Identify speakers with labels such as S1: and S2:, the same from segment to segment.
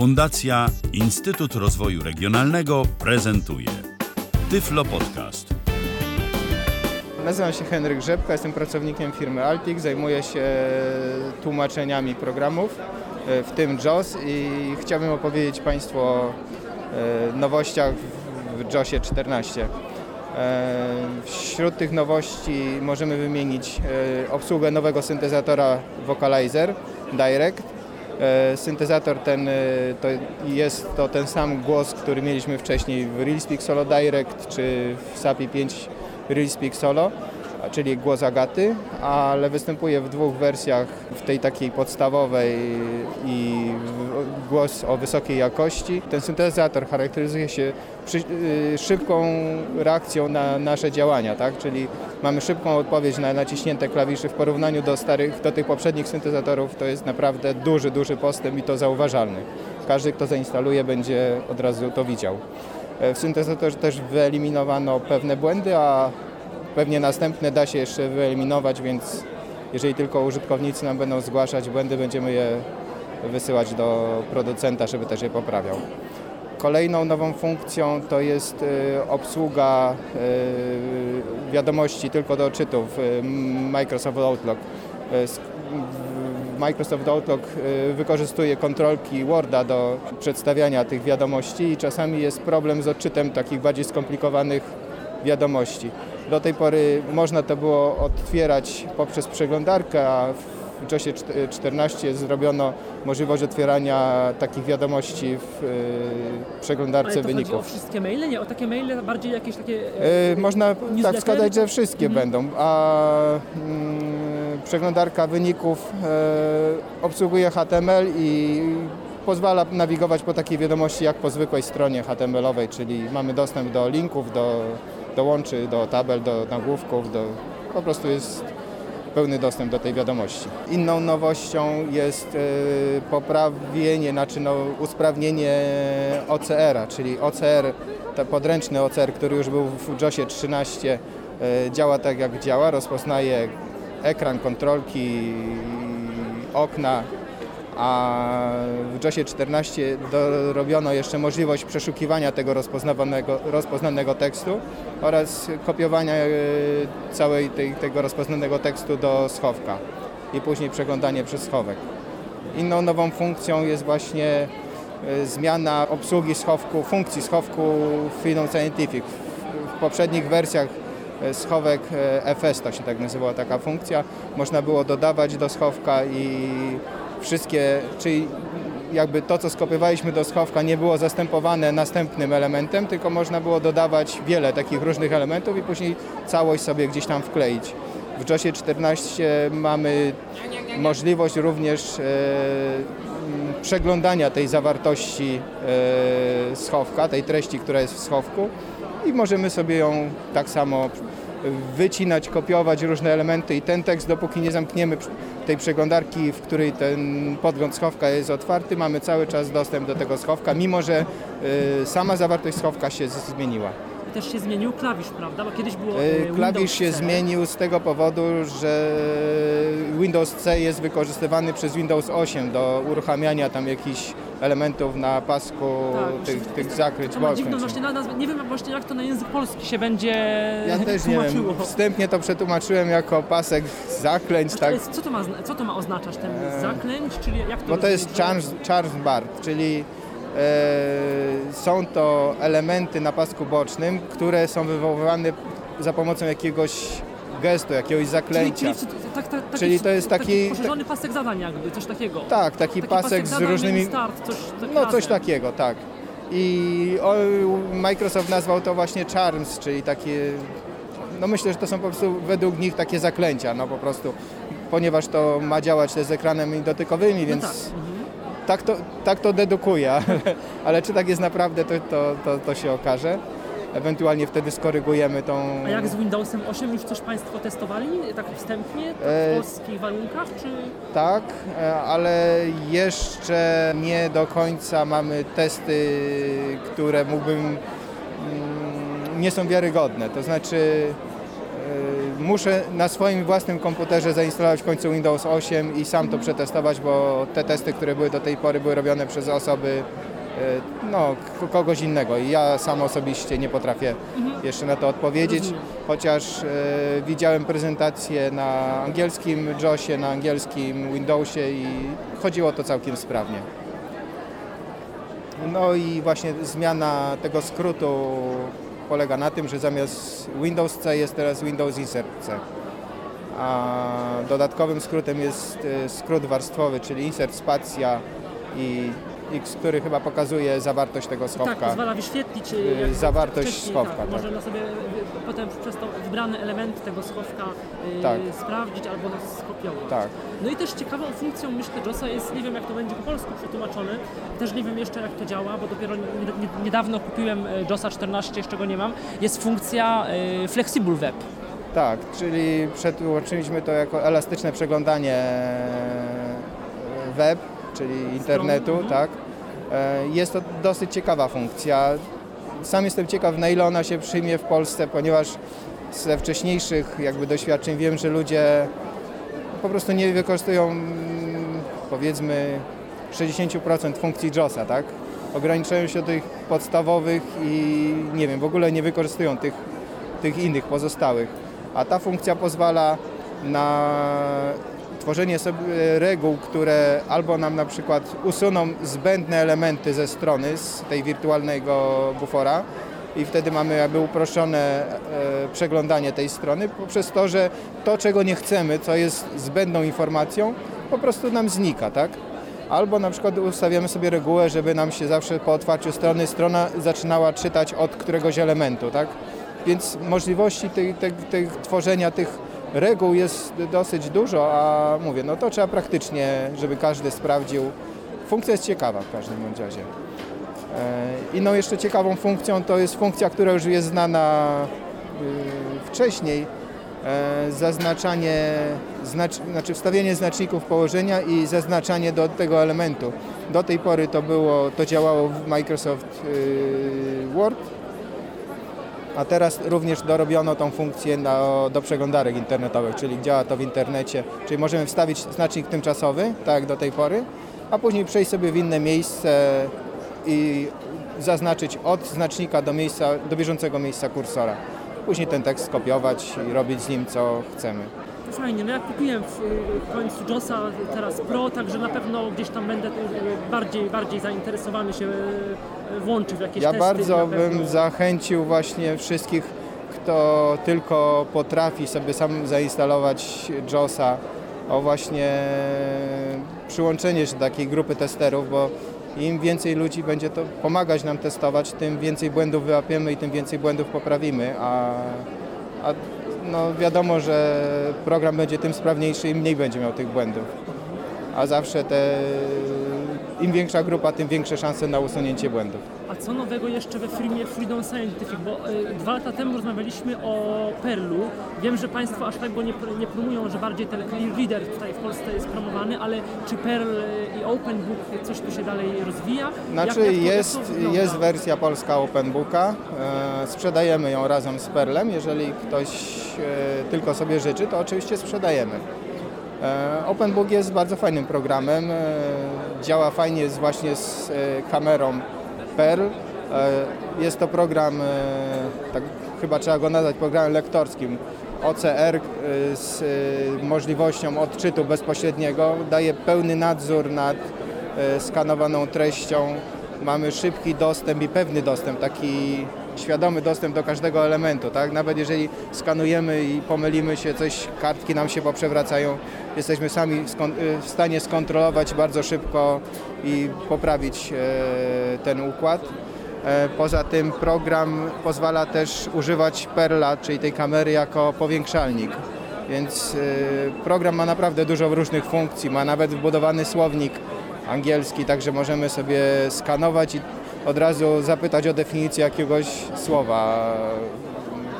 S1: Fundacja Instytut Rozwoju Regionalnego prezentuje Tyflo Podcast.
S2: Nazywam się Henryk Rzepka, jestem pracownikiem firmy Altik, zajmuję się tłumaczeniami programów, e, w tym JOS i chciałbym opowiedzieć Państwu o e, nowościach w JOSie 14. E, Wśród tych nowości możemy wymienić obsługę nowego syntezatora Vocalizer Direct. E, Syntezator ten e, to jest to ten sam głos, który mieliśmy wcześniej w RealSpeak Solo Direct czy w SAPI 5 RealSpeak Solo, a czyli głos Agaty, ale występuje w dwóch wersjach, w tej takiej podstawowej i głos o wysokiej jakości. Ten syntezator charakteryzuje się y, szybką reakcją na nasze działania, tak? czyli mamy szybką odpowiedź na naciśnięte klawisze w porównaniu do starych, do tych poprzednich syntezatorów, to jest naprawdę duży, duży postęp i to zauważalny. Każdy, kto zainstaluje, będzie od razu to widział. E, W syntezatorze też wyeliminowano pewne błędy, a pewnie następne da się jeszcze wyeliminować, więc jeżeli tylko użytkownicy nam będą zgłaszać błędy, będziemy je wysyłać do producenta, żeby też je poprawiał. Kolejną nową funkcją to jest e, obsługa e, wiadomości tylko do odczytów w Microsoft Outlook. Microsoft Outlook wykorzystuje kontrolki Worda do przedstawiania tych wiadomości i czasami jest problem z odczytem takich bardziej skomplikowanych wiadomości. Do tej pory można to było otwierać poprzez przeglądarkę, a w czt- 14 zrobiono możliwość otwierania takich wiadomości w e, przeglądarce
S3: Ale to
S2: wyników.
S3: o wszystkie maile? Nie, o takie maile, bardziej jakieś takie...
S2: E, Można tak wskazać, że wszystkie
S3: Mhm.
S2: będą, a mm, przeglądarka wyników e, obsługuje HTML i pozwala nawigować po takiej wiadomości jak po zwykłej stronie HTML-owej, czyli mamy dostęp do linków, do, do łączy, do tabel, do nagłówków, do, po prostu jest pełny dostęp do tej wiadomości. Inną nowością jest e, poprawienie, znaczy no, usprawnienie OCR-a, czyli OCR, podręczny OCR, który już był w JOSie 13, e, działa tak jak działa, rozpoznaje ekran, kontrolki, okna, a w JOSie 14 dorobiono jeszcze możliwość przeszukiwania tego rozpoznawanego, rozpoznanego tekstu oraz kopiowania e, całej tej, tego rozpoznanego tekstu do schowka i później przeglądanie przez schowek. Inną nową funkcją jest właśnie e, zmiana obsługi schowku, funkcji schowku w Freedom Scientific. W, poprzednich wersjach e, schowek FS, to się tak nazywała taka funkcja, można było dodawać do schowka i wszystkie, czyli jakby to, co skopiowaliśmy do schowka nie było zastępowane następnym elementem, tylko można było dodawać wiele takich różnych elementów i później całość sobie gdzieś tam wkleić. W JOSie 14 mamy możliwość również e, m, przeglądania tej zawartości e, schowka, tej treści, która jest w schowku i możemy sobie ją tak samo wycinać, kopiować różne elementy i ten tekst, dopóki nie zamkniemy tej przeglądarki, w której ten podgląd schowka jest otwarty, mamy cały czas dostęp do tego schowka, mimo że e, sama zawartość schowka się zmieniła.
S3: Też się zmienił klawisz, prawda? Bo kiedyś było...
S2: E,
S3: e, Windows
S2: Klawisz się
S3: C.
S2: zmienił z tego powodu, że Windows C jest wykorzystywany przez Windows 8 do uruchamiania tam jakichś elementów na pasku
S3: Tak,
S2: tych,
S3: to-
S2: tych zakryć bocznych.
S3: właśnie. Nie wiem właśnie jak to na język polski się będzie
S2: Ja też nie
S3: tłumaczyło.
S2: wiem, wstępnie to przetłumaczyłem jako pasek zaklęć, tak?
S3: Co to, ma, zna- co to ma oznaczać? Ten zaklęć? Czyli jak to
S2: Bo to jest
S3: rozumieć?
S2: charms, charms bar, czyli e, są to elementy na pasku bocznym, które są wywoływane za pomocą jakiegoś gestu, jakiegoś
S3: Czyli,
S2: zaklęcia.
S3: czyli, tak, tak, taki,
S2: Czyli to jest taki-
S3: poszerzony pasek zadań jakby, coś takiego.
S2: Tak, taki, pasek z
S3: zadań,
S2: różnymi...
S3: Start, coś, tak
S2: No coś
S3: razem.
S2: takiego, tak. I Microsoft nazwał to właśnie Charms, czyli takie, no myślę, że to są po prostu według nich takie zaklęcia, no po prostu, ponieważ to ma działać też z ekranami dotykowymi, więc
S3: No tak. Mhm.
S2: Tak, to, tak to dedukuje, ale, ale czy tak jest naprawdę, to, to, to, to się okaże. Ewentualnie wtedy skorygujemy tą...
S3: A jak z Windowsem 8 już coś Państwo testowali, tak wstępnie, tak
S2: E,
S3: w polskich warunkach, czy...
S2: Tak, e, ale jeszcze nie do końca mamy testy, które mógłbym. mm, nie są wiarygodne. To znaczy, muszę na swoim własnym komputerze zainstalować w końcu Windows 8 i sam to przetestować, bo te testy, które były do tej pory, były robione przez osoby e, no, kogoś innego i ja sam osobiście nie potrafię jeszcze na to odpowiedzieć, chociaż e, widziałem prezentację na angielskim JOSie, na angielskim Windowsie i chodziło to całkiem sprawnie. No i właśnie zmiana tego skrótu polega na tym, że zamiast Windows C jest teraz Windows Insert C. A dodatkowym skrótem jest e, skrót warstwowy, czyli Insert Spacja i X, który chyba pokazuje zawartość tego
S3: Tak,
S2: schowka.
S3: pozwala wyświetlić
S2: zawartość schowka,
S3: Tak,
S2: tak.
S3: Można sobie y, potem przez to wybrane elementy tego schowka y,
S2: Tak.
S3: sprawdzić albo nas skopiować.
S2: Tak.
S3: No i też ciekawą funkcją myślę JOSa jest, nie wiem jak to będzie po polsku przetłumaczone, też nie wiem jeszcze jak to działa, bo dopiero nie, nie, niedawno kupiłem y, JOSa 14, jeszcze go nie mam, jest funkcja y, Flexible Web.
S2: Tak, czyli przetłumaczyliśmy to jako elastyczne przeglądanie web, czyli internetu,
S3: mhm.
S2: tak. E, Jest to dosyć ciekawa funkcja. Sam jestem ciekaw, na ile ona się przyjmie w Polsce, ponieważ ze wcześniejszych jakby doświadczeń wiem, że ludzie po prostu nie wykorzystują mm, powiedzmy 60% funkcji JOSa, tak? Ograniczają się do tych podstawowych i nie wiem, w ogóle nie wykorzystują tych, tych innych pozostałych. A ta funkcja pozwala na tworzenie sobie reguł, które albo nam na przykład usuną zbędne elementy ze strony, z tej wirtualnego bufora i wtedy mamy jakby uproszczone e, przeglądanie tej strony poprzez to, że to czego nie chcemy, co jest zbędną informacją, po prostu nam znika, tak? Albo na przykład ustawiamy sobie regułę, żeby nam się zawsze po otwarciu strony strona zaczynała czytać od któregoś elementu, tak? Więc możliwości tej, tworzenia tych reguł jest dosyć dużo, a mówię, no to trzeba praktycznie, żeby każdy sprawdził. Funkcja jest ciekawa w każdym razie. E, Inną jeszcze ciekawą funkcją to jest funkcja, która już jest znana y, wcześniej, e, zaznaczanie, znacz, znaczy wstawienie znaczników położenia i zaznaczanie do tego elementu. Do tej pory to było, to działało w Microsoft y, Word, a teraz również dorobiono tą funkcję na, do przeglądarek internetowych, czyli działa to w internecie, czyli możemy wstawić znacznik tymczasowy, tak jak do tej pory, a później przejść sobie w inne miejsce i zaznaczyć od znacznika do, miejsca, do bieżącego miejsca kursora. Później ten tekst skopiować i robić z nim co chcemy.
S3: To fajnie, no ja kupiłem w, w końcu JOSa teraz Pro, także na pewno gdzieś tam będę bardziej, bardziej zainteresowany się y, włączy w jakieś
S2: Ja
S3: testy.
S2: bardzo
S3: na pewno.
S2: bym zachęcił właśnie wszystkich, kto tylko potrafi sobie sam zainstalować JOSa, o właśnie przyłączenie się do takiej grupy testerów, bo im więcej ludzi będzie to pomagać nam testować, tym więcej błędów wyłapiemy i tym więcej błędów poprawimy, a, a no wiadomo, że program będzie tym sprawniejszy i mniej będzie miał tych błędów. A zawsze te, im większa grupa, tym większe szanse na usunięcie błędów.
S3: A co nowego jeszcze we firmie Freedom Scientific? Bo y, dwa lata temu rozmawialiśmy o Perlu. Wiem, że Państwo aż tak go nie, nie promują, że bardziej ten Clear Reader tutaj w Polsce jest promowany, ale czy Perl y, i OpenBook coś tu się dalej rozwija?
S2: Znaczy
S3: Jak- jak jak
S2: jest, jest wersja polska OpenBooka, e, sprzedajemy ją razem z Perlem, jeżeli ktoś e, tylko sobie życzy, to oczywiście sprzedajemy. E, OpenBook jest bardzo fajnym programem, e, działa fajnie właśnie z e, kamerą Perl. Jest to program, tak chyba trzeba go nazwać programem lektorskim, OCR z możliwością odczytu bezpośredniego, daje pełny nadzór nad skanowaną treścią. Mamy szybki dostęp i pewny dostęp, taki świadomy dostęp do każdego elementu, tak? Nawet jeżeli skanujemy i pomylimy się, coś, kartki nam się poprzewracają, jesteśmy sami y, w stanie skontrolować bardzo szybko i poprawić e, ten układ. E, Poza tym program pozwala też używać Perla, czyli tej kamery jako powiększalnik. Więc e, program ma naprawdę dużo różnych funkcji, ma nawet wbudowany słownik angielski, także możemy sobie skanować i od razu zapytać o definicję jakiegoś słowa,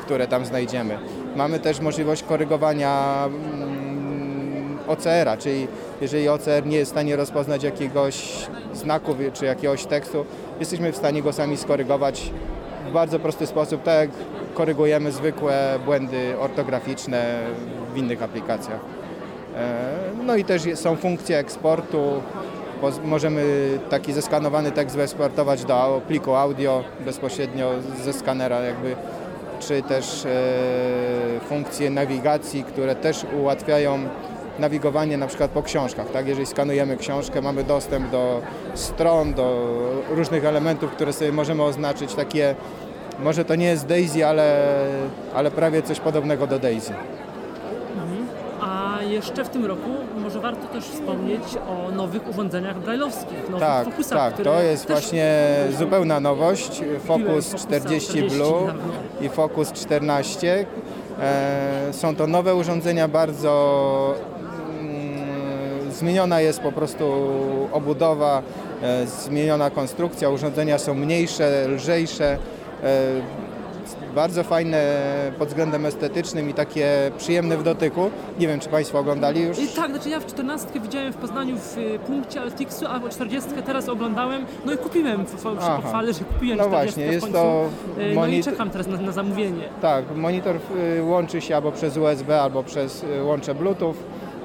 S2: które tam znajdziemy. Mamy też możliwość korygowania mm, OCR-a, czyli jeżeli OCR nie jest w stanie rozpoznać jakiegoś znaku czy jakiegoś tekstu, jesteśmy w stanie go sami skorygować w bardzo prosty sposób, tak jak korygujemy zwykłe błędy ortograficzne w innych aplikacjach. E, No i też są funkcje eksportu. Możemy taki zeskanowany tekst wyeksportować do pliku audio bezpośrednio ze skanera jakby, czy też e, funkcje nawigacji, które też ułatwiają nawigowanie na przykład po książkach. Tak? Jeżeli skanujemy książkę, mamy dostęp do stron, do różnych elementów, które sobie możemy oznaczyć. Takie, może to nie jest Daisy, ale, ale prawie coś podobnego do Daisy.
S3: A jeszcze w tym roku warto też wspomnieć o nowych urządzeniach brajlowskich, nowych
S2: Tak,
S3: fokusach,
S2: tak, to jest właśnie zupełna nowość. Focus
S3: Focusa
S2: 40
S3: 40
S2: Blue i Focus 14. E, Są to nowe urządzenia, bardzo mm, zmieniona jest po prostu obudowa, e, zmieniona konstrukcja, urządzenia są mniejsze, lżejsze, e, bardzo fajne pod względem estetycznym i takie przyjemne w dotyku. Nie wiem, czy Państwo oglądali już?
S3: I tak, znaczy ja w 14 widziałem w Poznaniu w y, punkcie Altixu, a 40 teraz oglądałem, no i kupiłem,
S2: Aha.
S3: pochwalę, że kupiłem
S2: No
S3: 40
S2: właśnie,
S3: w
S2: jest to
S3: Y, No i czekam teraz na, na zamówienie.
S2: Tak, monitor y, łączy się albo przez USB, albo przez łącze Bluetooth,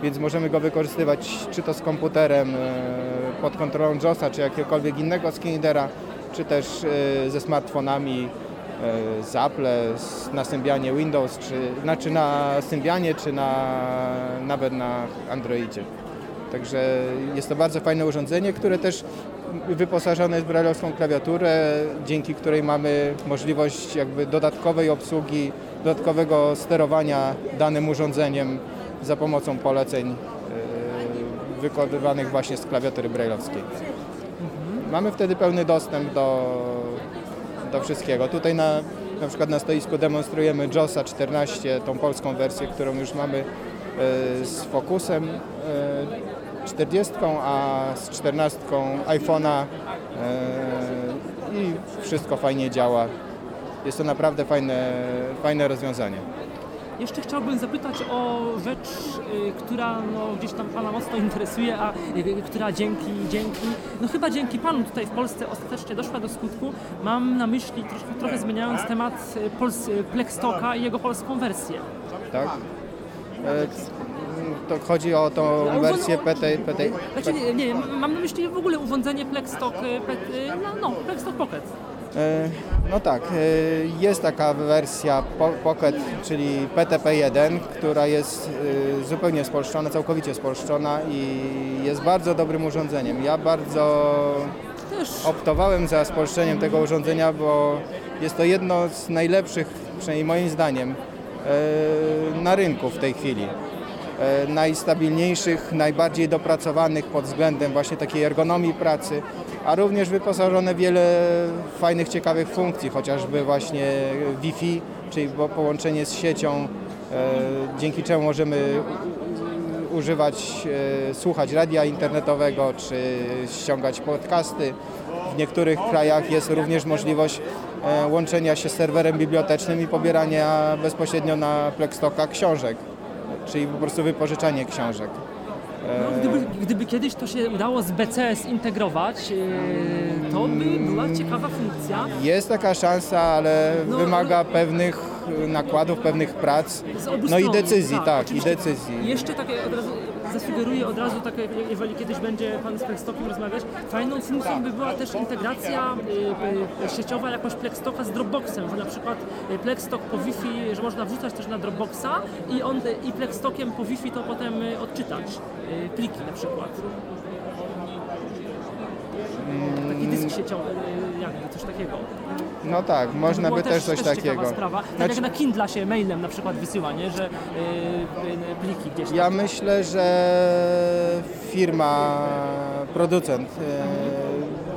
S2: więc możemy go wykorzystywać czy to z komputerem pod kontrolą JOSa, czy jakiegokolwiek innego skinidera, czy też ze smartfonami z Apple, na Symbianie Windows, czy znaczy na Symbianie, czy na, nawet na Androidzie. Także jest to bardzo fajne urządzenie, które też wyposażone jest w brailleowską klawiaturę, dzięki której mamy możliwość jakby dodatkowej obsługi, dodatkowego sterowania danym urządzeniem za pomocą poleceń yy, wykonywanych właśnie z klawiatury brailleowskiej. Mamy wtedy pełny dostęp do, do wszystkiego. Tutaj na, na przykład na stoisku demonstrujemy JOSa 14, tą polską wersję, którą już mamy e, z Focusem e, 40, a z 14 iPhone'a e, i wszystko fajnie działa. Jest to naprawdę fajne, fajne rozwiązanie.
S3: Jeszcze chciałbym zapytać o rzecz, y, która no, gdzieś tam Pana mocno interesuje, a y, która dzięki, dzięki, no chyba dzięki Panu tutaj w Polsce ostatecznie doszła do skutku. Mam na myśli, troszkę, trochę zmieniając temat, y, Pols, y, Plextoka i jego polską wersję.
S2: Tak? E, to chodzi o tą wersję PT, PT,
S3: Znaczy, nie, nie, mam na myśli w ogóle urządzenie Plexstock, y, y, no, no, Plexstock Pocket.
S2: E, No tak, e, jest taka wersja Po- Pocket, czyli PTP-1, która jest e, zupełnie spolszczona, całkowicie spolszczona i jest bardzo dobrym urządzeniem. Ja bardzo optowałem za spolszczeniem tego urządzenia, bo jest to jedno z najlepszych, przynajmniej moim zdaniem, na rynku w tej chwili. Najstabilniejszych, najbardziej dopracowanych pod względem właśnie takiej ergonomii pracy, a również wyposażone w wiele fajnych, ciekawych funkcji, chociażby właśnie Wi-Fi, czyli po- połączenie z siecią, e, dzięki czemu możemy używać, e, słuchać radia internetowego czy ściągać podcasty. W niektórych krajach jest również możliwość e, łączenia się z serwerem bibliotecznym i pobierania bezpośrednio na Plextoka książek, czyli po prostu wypożyczanie książek.
S3: No, gdyby, gdyby kiedyś to się udało z BCS integrować, y, to by była ciekawa funkcja.
S2: Jest taka szansa, ale
S3: No,
S2: wymaga pewnych e, nakładów, pewnych prac, no i
S3: stron,
S2: decyzji, tak, i
S3: oczywiście.
S2: decyzji.
S3: I Jeszcze takie od razu zasugeruję od razu, tak, jeżeli kiedyś będzie Pan z Plextokiem rozmawiać, fajną funkcją by była też integracja y, y, sieciowa jakoś Plextoka z Dropboxem, że na przykład y, Plextok po Wi-Fi, że można wrzucać też na Dropboxa i on i Plextokiem po Wi-Fi to potem odczytać pliki na przykład. Taki dysk sieciowy, jakby coś takiego.
S2: No tak, można by też coś
S3: ciekawa
S2: takiego.
S3: Sprawa. Tak
S2: Znaczy-
S3: jak na Kindle się mailem na przykład wysyła, nie? że y, y, pliki gdzieś tam.
S2: Ja myślę, że firma, producent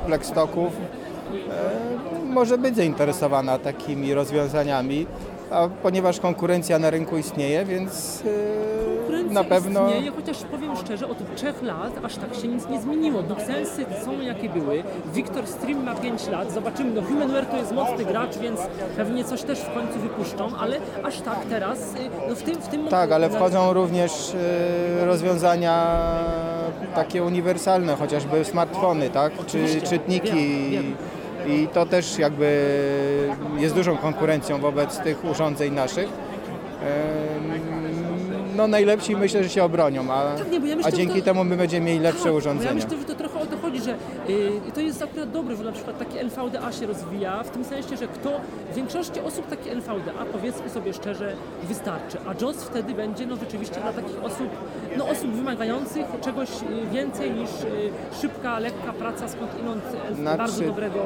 S2: Plextoków e, może być zainteresowana takimi rozwiązaniami, a ponieważ konkurencja na rynku istnieje, więc e,
S3: Konkurencja
S2: na pewno
S3: Istnieje, chociaż powiem szczerze, od trzech lat aż tak się nic nie zmieniło. Duxensy są jakie były. Victor Stream ma 5 lat. Zobaczymy, no Humanware to jest mocny gracz, więc pewnie coś też w końcu wypuszczą, ale aż tak teraz, y, no w tym... W tym
S2: tak, ale wchodzą również e, rozwiązania takie uniwersalne, chociażby smartfony, tak? czy
S3: Oczywiście,
S2: czytniki
S3: wiem, wiem.
S2: I to też jakby jest dużą konkurencją wobec tych urządzeń naszych. No najlepsi myślę, że się obronią, a,
S3: Tak, nie, bo ja myślę,
S2: a dzięki
S3: to-
S2: temu my będziemy mieli lepsze
S3: Tak, bo Ja
S2: urządzenia.
S3: myślę, że to trochę o to chodzi, że y, to jest akurat dobre, że na przykład taki NVDA się rozwija, w tym sensie, że kto, w większości osób taki NVDA, powiedzmy sobie szczerze, wystarczy, a JOS wtedy będzie no rzeczywiście dla takich osób, no osób wymagających czegoś y, więcej niż y, szybka, lekka praca skądinąd L-
S2: Znaczy-
S3: bardzo dobrego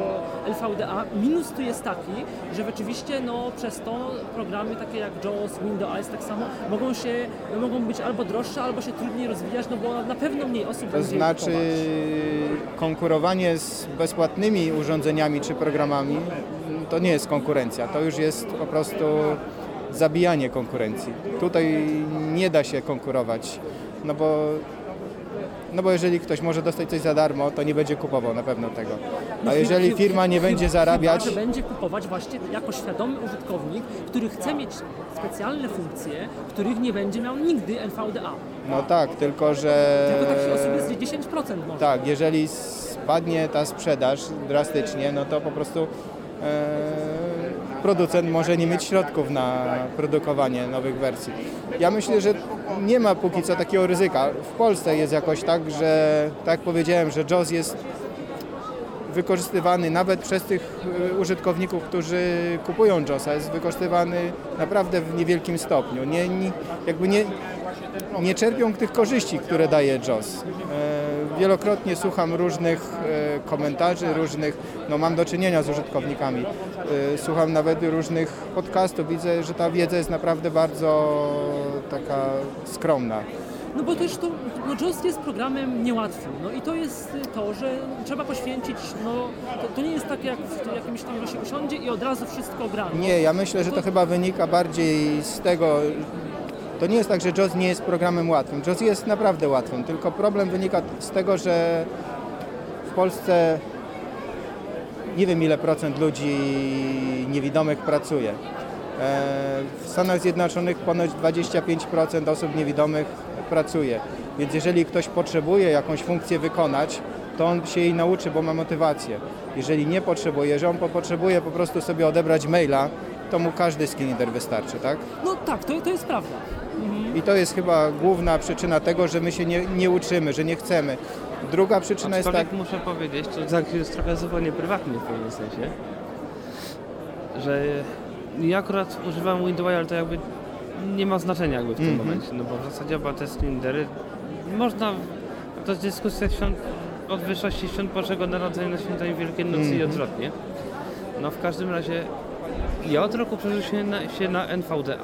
S3: LVDA. Minus tu jest taki, że rzeczywiście no przez to programy takie jak JOS, Windows tak samo mogą się, mogą być albo droższe, albo się trudniej rozwijać, no bo na pewno mniej osób
S2: To
S3: będzie je
S2: znaczy
S3: kupować.
S2: konkurowanie z bezpłatnymi urządzeniami czy programami to nie jest konkurencja, to już jest po prostu zabijanie konkurencji. Tutaj nie da się konkurować, no bo, no bo jeżeli ktoś może dostać coś za darmo, to nie będzie kupował na pewno tego. A jeżeli firma nie będzie zarabiać,
S3: Chyba, będzie kupować właśnie jako świadomy użytkownik, który chce mieć specjalne funkcje, których nie będzie miał nigdy NVDA.
S2: no tak, tylko że...
S3: Tylko takich osób jest 10% może.
S2: Tak, jeżeli spadnie ta sprzedaż drastycznie, no to po prostu e, producent może nie mieć środków na produkowanie nowych wersji. Ja myślę, że nie ma póki co takiego ryzyka. W Polsce jest jakoś tak, że tak jak powiedziałem, że JAWS jest wykorzystywany nawet przez tych e, użytkowników, którzy kupują JOSa, jest wykorzystywany naprawdę w niewielkim stopniu. Nie, nie, jakby nie, nie czerpią tych korzyści, które daje JOS. Wielokrotnie słucham różnych e, komentarzy, różnych, no mam do czynienia z użytkownikami. E, Słucham nawet różnych podcastów, widzę, że ta wiedza jest naprawdę bardzo taka skromna.
S3: No bo też to, no JOS jest programem niełatwym, no i to jest to, że trzeba poświęcić, no to, to nie jest tak jak w jakimś tam, się usiądzie i od razu wszystko gra.
S2: Nie, ja myślę, że to chyba wynika bardziej z tego, to nie jest tak, że JOS nie jest programem łatwym. JOS jest naprawdę łatwym, tylko problem wynika z tego, że w Polsce nie wiem ile procent ludzi niewidomych pracuje. E, W Stanach Zjednoczonych ponoć 25% osób niewidomych pracuje. Więc jeżeli ktoś potrzebuje jakąś funkcję wykonać, to on się jej nauczy, bo ma motywację. Jeżeli nie potrzebuje, że on po- potrzebuje po prostu sobie odebrać maila, to mu każdy skinner wystarczy, tak?
S3: No tak, to, to jest prawda.
S2: I to jest chyba główna przyczyna tego, że my się nie, nie uczymy, że nie chcemy. Druga przyczyna jest tak,
S4: muszę powiedzieć, to tak jest trochę zupełnie prywatnie w pewnym sensie, że ja akurat używam Windowsa, ale to jakby nie ma znaczenia jakby w tym
S2: Mhm.
S4: momencie, no bo w zasadzie oba te cylindery można, to jest dyskusja świąt, od wyższości świąt Bożego Narodzenia na świętej Wielkiej-Nocy i
S2: Mhm.
S4: odwrotnie. No w każdym razie ja od roku przerzuciłem na, się na NVDA.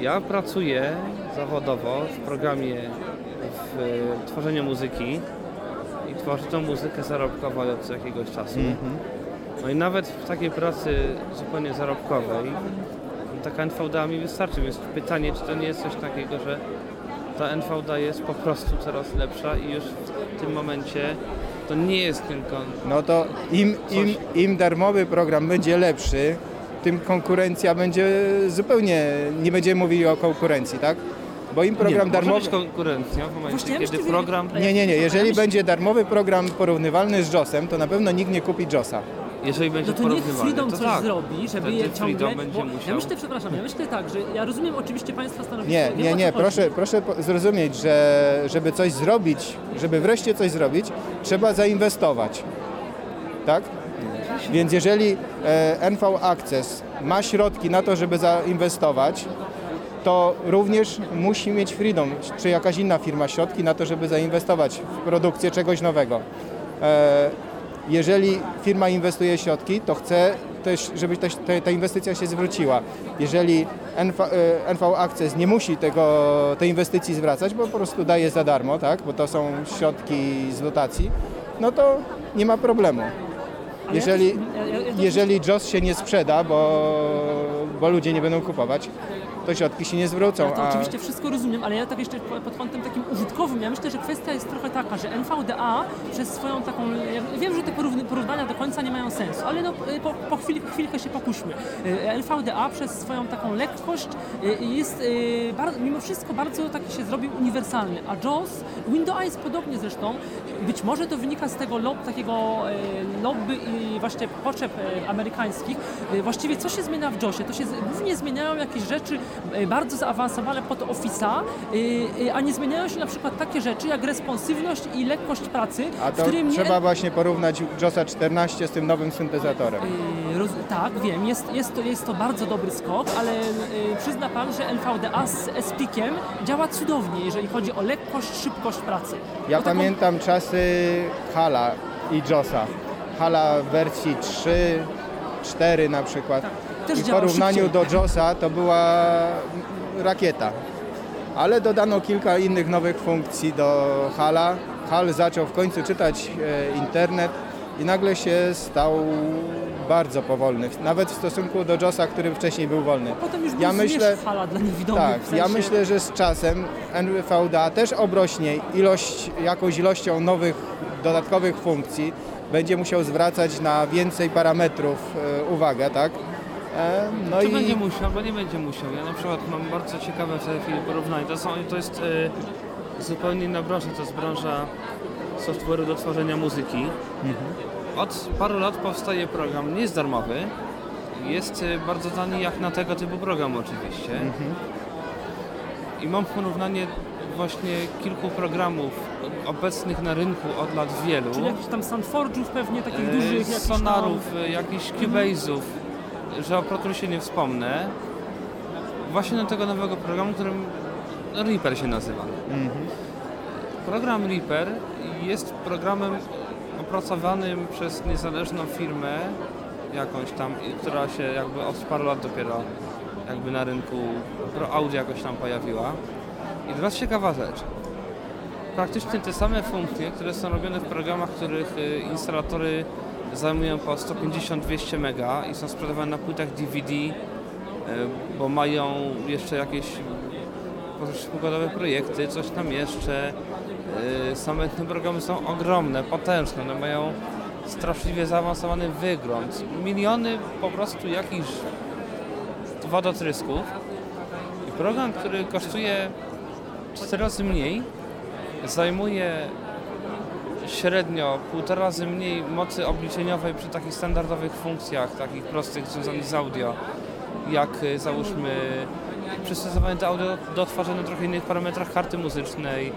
S4: Ja pracuję zawodowo w programie w e, tworzeniu muzyki i tworzę tą muzykę zarobkowo od jakiegoś czasu. No i nawet w takiej pracy zupełnie zarobkowej taka NVDA mi wystarczy, więc pytanie, czy to nie jest coś takiego, że ta NVDA jest po prostu coraz lepsza i już w tym momencie to nie jest tylko
S2: no to im, im, im darmowy program będzie lepszy, tym konkurencja będzie zupełnie, nie będziemy mówili o konkurencji, tak? Bo im program
S4: nie,
S2: darmowy...
S4: może być konkurencją w momencie,
S3: Właśnie
S4: kiedy program,
S2: Nie, nie, nie. Jeżeli będzie darmowy program porównywalny z JOSem, to na pewno nikt nie kupi JOSa.
S4: jeżeli będzie
S3: No to niech Freedom
S4: to
S3: coś
S4: tak.
S3: zrobi, żeby
S4: Wtedy
S3: je ciągle...
S4: Będzie
S3: bo
S4: musiał-
S3: Ja myślę, przepraszam, ja myślę tak, że ja rozumiem oczywiście Państwa stanowisko.
S2: Nie, nie, nie.
S3: chodzi.
S2: Proszę, proszę zrozumieć, że żeby coś zrobić, żeby wreszcie coś zrobić, trzeba zainwestować. Tak? Więc jeżeli e, NV Access ma środki na to, żeby zainwestować, to również musi mieć Freedom, czy jakaś inna firma środki na to, żeby zainwestować w produkcję czegoś nowego. E, jeżeli firma inwestuje środki, to chce też, żeby te, ta inwestycja się zwróciła. Jeżeli NV, e, NV Access nie musi tego, tej inwestycji zwracać, bo po prostu daje za darmo, tak? bo to są środki z dotacji, no to nie ma problemu. Jeżeli, jeżeli JOS się nie sprzeda, bo, bo ludzie nie będą kupować, to środki się nie zwrócą.
S3: Ja to
S2: a-
S3: oczywiście wszystko rozumiem, ale ja tak jeszcze po- pod kątem takim użytkowym, ja myślę, że kwestia jest trochę taka, że NVDA przez swoją taką, ja wiem, że te porównania do końca nie mają sensu, ale no, y, po, po chwili, chwilkę się pokuśmy. Y, NVDA przez swoją taką lekkość y, jest mimo wszystko bardzo taki się zrobił uniwersalny, a JAWS, Windows jest podobnie zresztą, być może to wynika z tego lob, takiego lobby i właśnie potrzeb amerykańskich. Właściwie co się zmienia w JAWSie? To się głównie zmieniają jakieś rzeczy y, bardzo zaawansowane pod Office'a, y, y, a nie zmieniają się na przykład takie rzeczy jak responsywność i lekkość pracy,
S2: A to
S3: którym nie...
S2: trzeba właśnie porównać JOSa 14 z tym nowym syntezatorem.
S3: Roz, tak, wiem, jest, jest, to, jest to bardzo dobry skok, ale przyzna Pan, że NVDA z SPIC-iem działa cudownie, jeżeli chodzi o lekkość, szybkość pracy.
S2: Ja
S3: taką-
S2: pamiętam czasy Hala i JOSa. Hala w wersji 3, 4 na przykład.
S3: Tak, też
S2: I w
S3: działał
S2: porównaniu
S3: szybciej.
S2: do JOSa to była rakieta. Ale dodano kilka innych nowych funkcji do Hala. Hal zaczął w końcu czytać e, internet i nagle się stał bardzo powolny. Nawet w stosunku do JOSa, który wcześniej był wolny.
S3: Potem już
S2: Ja myślę,
S3: hala dla niewidomych.
S2: tak,
S3: w sensie,
S2: ja myślę, że z czasem NVDA też obrośnie ilość, jakąś ilością nowych, dodatkowych funkcji. Będzie musiał zwracać na więcej parametrów e, uwagę, tak? E, no
S4: Czy
S2: i
S4: będzie musiał, albo nie będzie musiał. Ja na przykład mam bardzo ciekawe w tej chwili porównanie. To, są, to jest e, zupełnie inna branża, to jest branża software'u do tworzenia muzyki. Od paru lat powstaje program, nie jest darmowy, jest e, bardzo tani jak na tego typu program oczywiście. I mam porównanie właśnie kilku programów obecnych na rynku od lat wielu.
S3: Czyli jakichś tam Sandforge'ów pewnie, takich
S4: E,
S3: dużych,
S4: sonarów, jakichś Cubase'ów, że o Pro się nie wspomnę. Właśnie do tego nowego programu, którym Reaper się nazywa. Program Reaper jest programem opracowanym przez niezależną firmę jakąś tam, która się jakby od paru lat dopiero jakby na rynku Pro Audio jakoś tam pojawiła. I teraz ciekawa rzecz. Praktycznie te same funkcje, które są robione w programach, których y, instalatory zajmują po 150-200 mega i są sprzedawane na płytach DVD, y, bo mają jeszcze jakieś przykładowe projekty, coś tam jeszcze. Y, Same te programy są ogromne, potężne, one mają straszliwie zaawansowany wygląd. Miliony po prostu jakichś wodotrysków. I program, który kosztuje 4 razy mniej, zajmuje średnio półtora razy mniej mocy obliczeniowej przy takich standardowych funkcjach, takich prostych związanych z audio, jak y, załóżmy przystosowanie do audio do odtwarzania trochę innych parametrach karty muzycznej, y,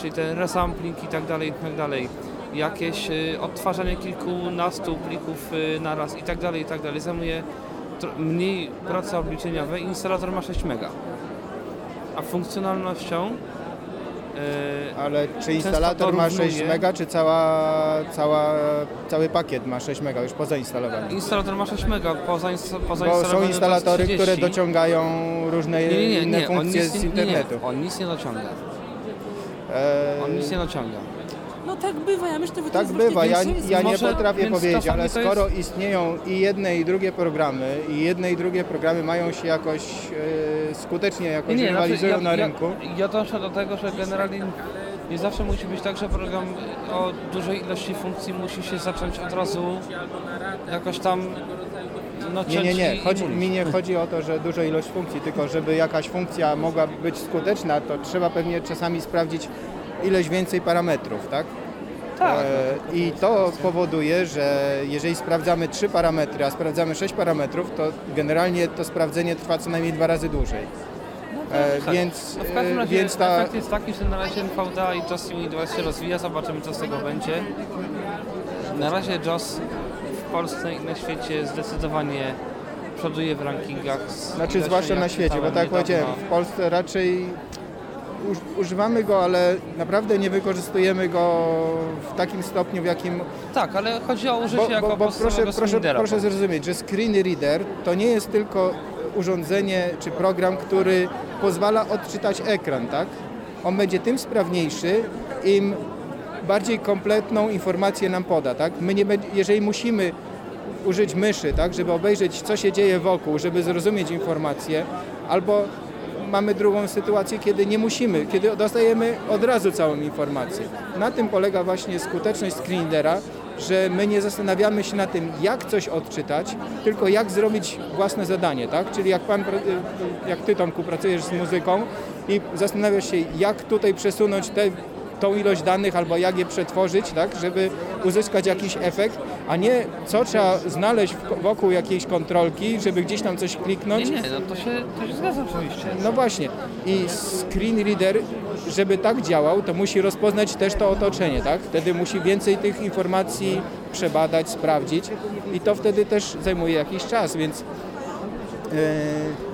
S4: czyli ten resampling i tak dalej, i tak dalej. Jakieś y, odtwarzanie kilkunastu plików y, naraz i tak dalej, i tak dalej. Zajmuje mniej pracy obliczeniowej. Instalator ma 6 mega. A funkcjonalnością
S2: ale czy instalator ma 6
S4: porównuję.
S2: mega, czy cała, cała, cały pakiet ma 6 mega już pozainstalowane?
S4: Instalator ma 6 mega, poza, poza
S2: Bo są instalatory,
S4: 30.
S2: które dociągają różne
S4: nie, nie, nie,
S2: inne
S4: nie,
S2: funkcje
S4: nic,
S2: z
S4: nie,
S2: internetu.
S4: nie, on nic nie dociąga.
S2: E,
S4: On nic nie dociąga.
S3: Tak bywa, ja myślę, że to
S2: Tak
S3: jest właśnie
S2: bywa, ja,
S3: większe-
S2: ja nie
S4: może-
S2: potrafię
S4: więc
S2: powiedzieć,
S4: czasami
S2: ale
S4: to
S2: skoro
S4: jest-
S2: istnieją i jedne i drugie programy i jedne i drugie programy mają się jakoś e, skutecznie jakoś
S4: znaczy,
S2: rywalizują na
S4: ja,
S2: rynku,
S4: Ja dążę do tego, że generalnie nie zawsze musi być tak, że program o dużej ilości funkcji musi się zacząć od razu jakoś tam no,
S2: nie, nie,
S4: ciąć
S2: nie,
S4: i
S2: chodzi,
S4: mulić.
S2: mi nie chodzi o to, że duża ilość funkcji, tylko żeby jakaś funkcja mogła być skuteczna, to trzeba pewnie czasami sprawdzić ileś więcej parametrów, tak?
S4: Tak.
S2: E, I to powoduje, że jeżeli sprawdzamy trzy parametry, a sprawdzamy sześć parametrów, to generalnie to sprawdzenie trwa co najmniej dwa razy dłużej. E,
S4: Tak.
S2: Więc,
S4: No w każdym
S2: e,
S4: razie
S2: więc ta,
S4: efekt jest taki, że na razie NVDA i JOS Unit się rozwija, zobaczymy co z tego będzie. Na razie JOS w Polsce i na świecie zdecydowanie przoduje w rankingach. z
S2: znaczy zwłaszcza
S4: jak
S2: na świecie, bo
S4: czytałem
S2: tak jak powiedziałem, w Polsce raczej używamy go, ale naprawdę nie wykorzystujemy go w takim stopniu, w jakim
S4: Tak, ale chodzi o użycie
S2: Bo,
S4: jako
S2: bo, bo proszę, proszę, proszę zrozumieć, że screen reader to nie jest tylko urządzenie czy program, który pozwala odczytać ekran, tak? On będzie tym sprawniejszy, im bardziej kompletną informację nam poda, tak? My nie, jeżeli musimy użyć myszy, tak, żeby obejrzeć, co się dzieje wokół, żeby zrozumieć informacje, albo mamy drugą sytuację, kiedy nie musimy, kiedy dostajemy od razu całą informację. Na tym polega właśnie skuteczność screenreadera, że my nie zastanawiamy się na tym, jak coś odczytać, tylko jak zrobić własne zadanie, tak? Czyli jak pan, jak ty Tomku pracujesz z muzyką i zastanawiasz się, jak tutaj przesunąć te, tą ilość danych albo jak je przetworzyć, tak? Żeby uzyskać jakiś efekt, a nie co trzeba znaleźć wokół jakiejś kontrolki, żeby gdzieś tam coś kliknąć.
S4: Nie, nie, no to się, to się zgadza oczywiście.
S2: No właśnie. I screen reader, żeby tak działał, to musi rozpoznać też to otoczenie, tak? Wtedy musi więcej tych informacji przebadać, sprawdzić i to wtedy też zajmuje jakiś czas, więc e,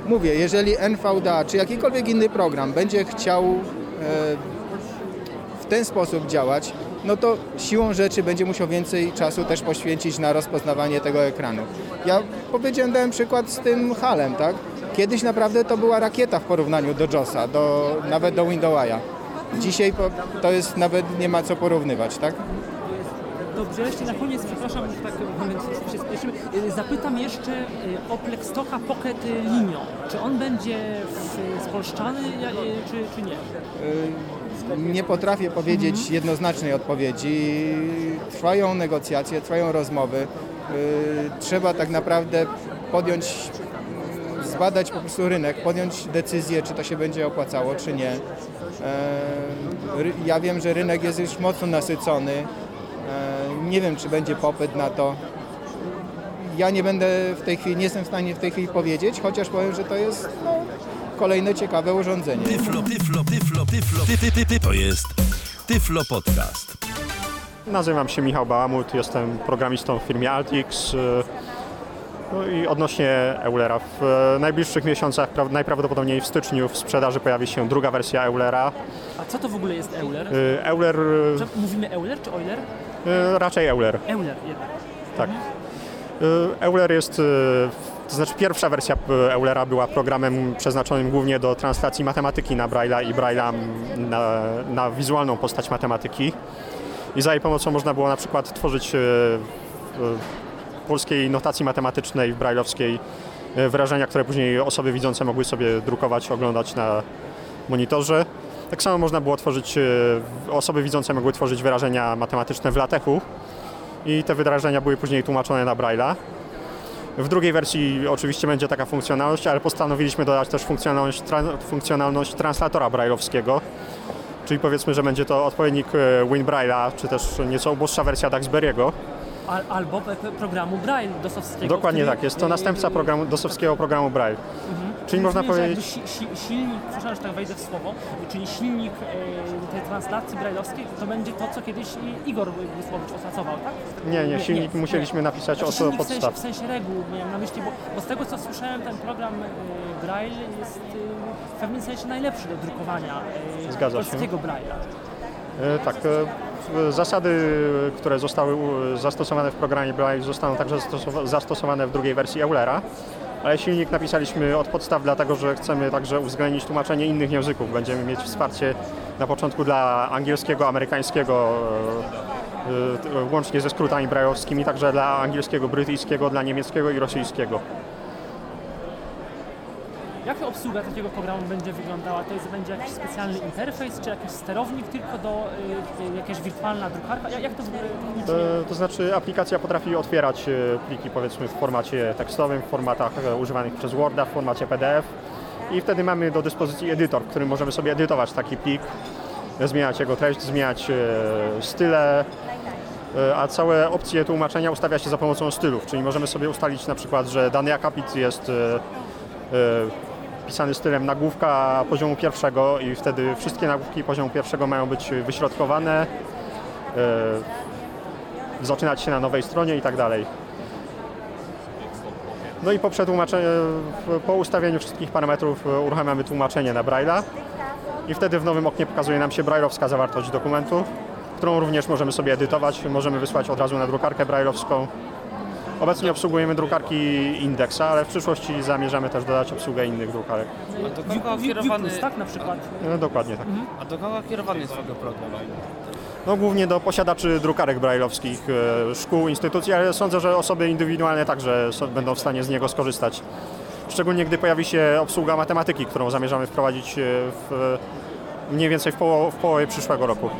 S2: mówię, jeżeli NVDA czy jakikolwiek inny program będzie chciał e, ten sposób działać, no to siłą rzeczy będzie musiał więcej czasu też poświęcić na rozpoznawanie tego ekranu. Ja powiedziałem, dałem przykład z tym halem, tak? Kiedyś naprawdę to była rakieta w porównaniu do JOSa, do, nawet do Windowsa. Dzisiaj to jest nawet nie ma co porównywać, tak?
S3: Dobrze, jeszcze na koniec, przepraszam, że tak się spieszymy. Y, Zapytam jeszcze y, o Plextoka Pocket Linio. Czy on będzie spolszczany y, czy, czy nie?
S2: Nie potrafię powiedzieć jednoznacznej odpowiedzi. Trwają negocjacje, trwają rozmowy. Yy, Trzeba tak naprawdę podjąć, zbadać po prostu rynek, podjąć decyzję, czy to się będzie opłacało, czy nie. Ry- Ja wiem, że rynek jest już mocno nasycony. Eee, Nie wiem, czy będzie popyt na to. Ja nie będę w tej chwili, nie jestem w stanie w tej chwili powiedzieć, chociaż powiem, że to jest no, kolejne ciekawe urządzenie.
S1: Tyflo, tyflo, tyflo, tyflo, ty, ty, ty, ty. To jest Tyflo Podcast.
S5: Nazywam się Michał Bałamut, jestem programistą w firmie Altix. y, No i odnośnie Eulera, w e, najbliższych miesiącach, pra- najprawdopodobniej w styczniu w sprzedaży pojawi się druga wersja Eulera.
S3: A co to w ogóle jest Euler?
S5: Y, Euler, y,
S3: Że Mówimy Euler czy Euler?
S5: raczej Euler,
S3: Euler jednak.
S5: tak. Euler jest, to znaczy pierwsza wersja y, Eulera była programem przeznaczonym głównie do translacji matematyki na Braille'a i Braille'a na, na wizualną postać matematyki. I za jej pomocą można było na przykład tworzyć y, w polskiej notacji matematycznej, brailleowskiej y, wyrażenia, które później osoby widzące mogły sobie drukować, oglądać na monitorze. Tak samo można było tworzyć, osoby widzące mogły tworzyć wyrażenia matematyczne w latechu i te wyrażenia były później tłumaczone na Braille'a. W drugiej wersji oczywiście będzie taka funkcjonalność, ale postanowiliśmy dodać też funkcjonalność, tra- funkcjonalność translatora brailleowskiego, czyli powiedzmy, że będzie to odpowiednik e, WinBraille'a, czy też nieco uboższa wersja Duxbury'ego.
S3: Al, albo programu Braille dosowskiego.
S5: Dokładnie
S3: który,
S5: tak, jest to
S3: y,
S5: następca programu, dosowskiego programu Braille. Czyli można powiedzieć,
S3: si, si, silnik, przepraszam, że tak wejdę w słowo, czyli silnik e, tej translacji brajlowskiej to będzie to, co kiedyś Igor Wysłowicz opracował, tak?
S5: nie, nie, silnik musieliśmy napisać
S3: Znaczy
S5: od
S3: silnik w sensie,
S5: podstaw.
S3: w sensie reguł miałem na myśli, bo, bo z tego co słyszałem, ten program e, Braille jest e, w pewnym sensie najlepszy do drukowania e, polskiego Braille'a.
S5: E, Tak, zasady, które zostały zastosowane w programie Braille zostaną także zastosowa- zastosowane w drugiej wersji Eulera, ale silnik napisaliśmy od podstaw, dlatego że chcemy także uwzględnić tłumaczenie innych języków. Będziemy mieć wsparcie na początku dla angielskiego, amerykańskiego, e, e, łącznie ze skrótami brajowskimi, także dla angielskiego, brytyjskiego, dla niemieckiego i rosyjskiego.
S3: Jak obsługa takiego programu będzie wyglądała? To jest, będzie jakiś specjalny interfejs, czy jakiś sterownik tylko do y, y, jakaś wirtualna drukarka? Jak, jak to w ogóle technicznie?
S5: E, To znaczy aplikacja potrafi otwierać e, pliki powiedzmy w formacie tekstowym, w formatach e, używanych przez Worda, w formacie PDF i wtedy mamy do dyspozycji edytor, w którym możemy sobie edytować taki plik, zmieniać jego treść, zmieniać style, a całe opcje tłumaczenia ustawia się za pomocą stylów, czyli możemy sobie ustalić na przykład, że dany akapit jest e, e, pisany stylem nagłówka poziomu pierwszego i wtedy wszystkie nagłówki poziomu pierwszego mają być wyśrodkowane, e, zaczynać się na nowej stronie i tak dalej. No i po po ustawieniu wszystkich parametrów e, uruchamiamy tłumaczenie na Braille'a i wtedy w nowym oknie pokazuje nam się brailleowska zawartość dokumentu, którą również możemy sobie edytować, możemy wysłać od razu na drukarkę brailleowską. Obecnie obsługujemy drukarki Indexa, ale w przyszłości zamierzamy też dodać obsługę innych drukarek.
S4: A do kogo kierowany,
S3: tak na przykład.
S5: No, dokładnie tak.
S4: a do kogo kierowany jest ogóle program?
S5: No, głównie do posiadaczy drukarek brajlowskich, e, szkół, instytucji, ale sądzę, że osoby indywidualne także będą w stanie z niego skorzystać. Szczególnie gdy pojawi się obsługa matematyki, którą zamierzamy wprowadzić e, w, mniej więcej w, poło- w połowie przyszłego roku.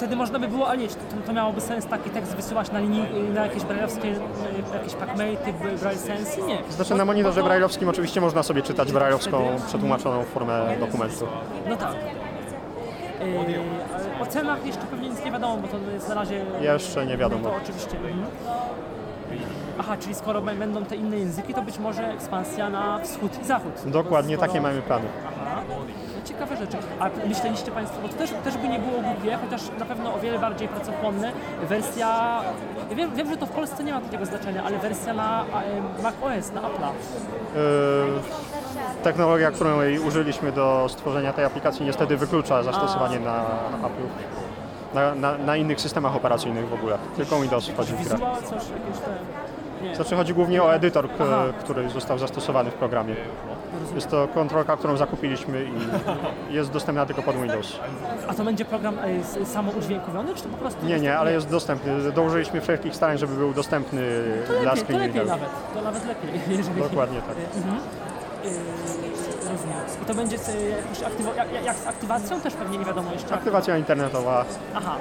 S3: Wtedy można by było, ale nie, to, to miałoby sens taki tekst wysyłać na linii, na jakieś brajlowskie, e, jakieś packmate'y, braille sense? Nie.
S5: Znaczy na monitorze brajlowskim oczywiście można sobie czytać brajlowską przetłumaczoną formę dokumentu.
S3: No tak. Yy, o cenach jeszcze pewnie nic nie wiadomo, bo to jest na razie...
S5: Jeszcze nie wiadomo.
S3: To oczywiście. Mhm. Aha, czyli skoro będą te inne języki, to być może ekspansja na wschód i zachód.
S5: Dokładnie
S3: Skoro-
S5: takie mamy plany.
S3: Aha. Ciekawe rzeczy. A myśleliście Państwo, bo to też, też by nie było głupie, chociaż na pewno o wiele bardziej pracochłonne, wersja... ja Wiem, wiem, że to w Polsce nie ma takiego znaczenia, ale wersja na e, Mac OS, na Apple'a.
S5: Yy, Technologia, której użyliśmy do stworzenia tej aplikacji niestety wyklucza zastosowanie na Apple. Na, na, na innych systemach operacyjnych w ogóle. Tylko Windows wchodzi w grę.
S3: Coś jakieś te...
S5: Znaczy chodzi głównie o edytor,
S3: Aha.
S5: który został zastosowany w programie. Jest to kontrolka, którą zakupiliśmy i jest dostępna tylko pod Windows.
S3: A to będzie program e, s- samoudźwiękowiony, czy to po prostu...
S5: Nie, nie, ale jest dostępny. Dołożyliśmy wszelkich starań, żeby był dostępny
S3: To
S5: dla
S3: lepiej, to lepiej
S5: screen
S3: nawet. To nawet lepiej, jeżeli...
S5: Dokładnie tak.
S3: Yy, rozumiem. I to będzie e, jakoś aktywo- jak- jak z aktywacją też pewnie nie wiadomo jeszcze.
S5: Aktywacja internetowa
S3: Aha.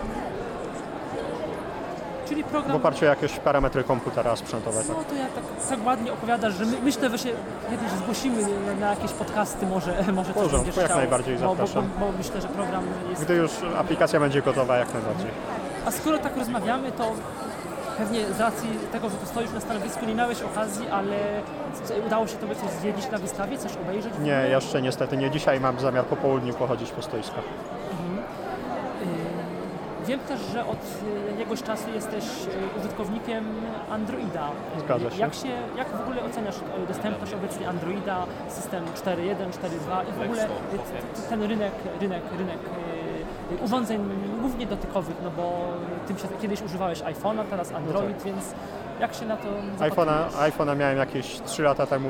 S3: Czyli
S5: w
S3: program...
S5: oparciu o jakieś parametry komputera sprzętowe. Tak.
S3: No to ja tak, tak ładnie opowiadasz, że my, myślę, że się kiedyś zgłosimy na, na jakieś podcasty może, może coś będziesz
S5: jak najbardziej
S3: bo, bo, bo,
S5: zapraszam.
S3: bo myślę, że program jest...
S5: Gdy już aplikacja będzie gotowa, jak najbardziej.
S3: A skoro tak rozmawiamy, to pewnie z racji tego, że tu stoisz na stanowisku, nie miałeś okazji, ale udało się Tobie coś zwiedzić na wystawie, coś obejrzeć? w
S5: Nie, jeszcze niestety nie. Dzisiaj mam zamiar po południu pochodzić po stoiskach.
S3: Wiem też, że od y, jakiegoś czasu jesteś y, użytkownikiem Androida.
S5: Zgadza się.
S3: Jak, się, jak w ogóle oceniasz y, dostępność obecnie Androida, system 4.1, 4.2 i w ogóle t- ten rynek, rynek, rynek urządzeń głównie dotykowych, no bo tym się kiedyś używałeś iPhone'a, teraz Android, więc jak się na to
S5: iPhone'a, iPhone'a miałem jakieś 3 lata temu,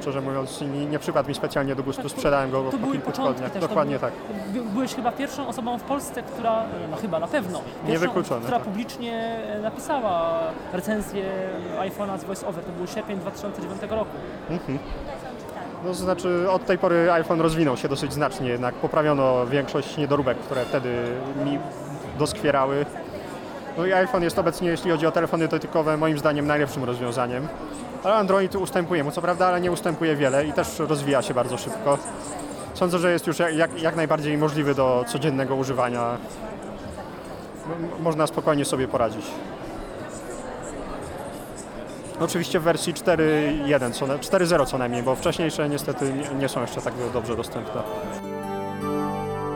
S5: szczerze mówiąc, nie, nie przypadł mi specjalnie do gustu, sprzedałem go po kilku tygodniach. Dokładnie
S3: były-
S5: tak.
S3: By, byłeś chyba pierwszą osobą w Polsce, która, no chyba na pewno, pierwszą, która
S5: tak.
S3: publicznie napisała recenzję iPhone'a z VoiceOver. To był sierpień 2009 roku.
S5: No, to znaczy od tej pory iPhone rozwinął się dosyć znacznie, jednak poprawiono większość niedoróbek, które wtedy mi doskwierały. No iPhone jest obecnie, jeśli chodzi o telefony dotykowe, moim zdaniem najlepszym rozwiązaniem. Ale Android ustępuje mu, co prawda, ale nie ustępuje wiele i też rozwija się bardzo szybko. Sądzę, że jest już jak, jak, najbardziej możliwy do codziennego używania. M- można spokojnie sobie poradzić. Oczywiście w wersji 4.1, co na- 4.0 co najmniej, bo wcześniejsze niestety nie- nie są jeszcze tak dobrze dostępne.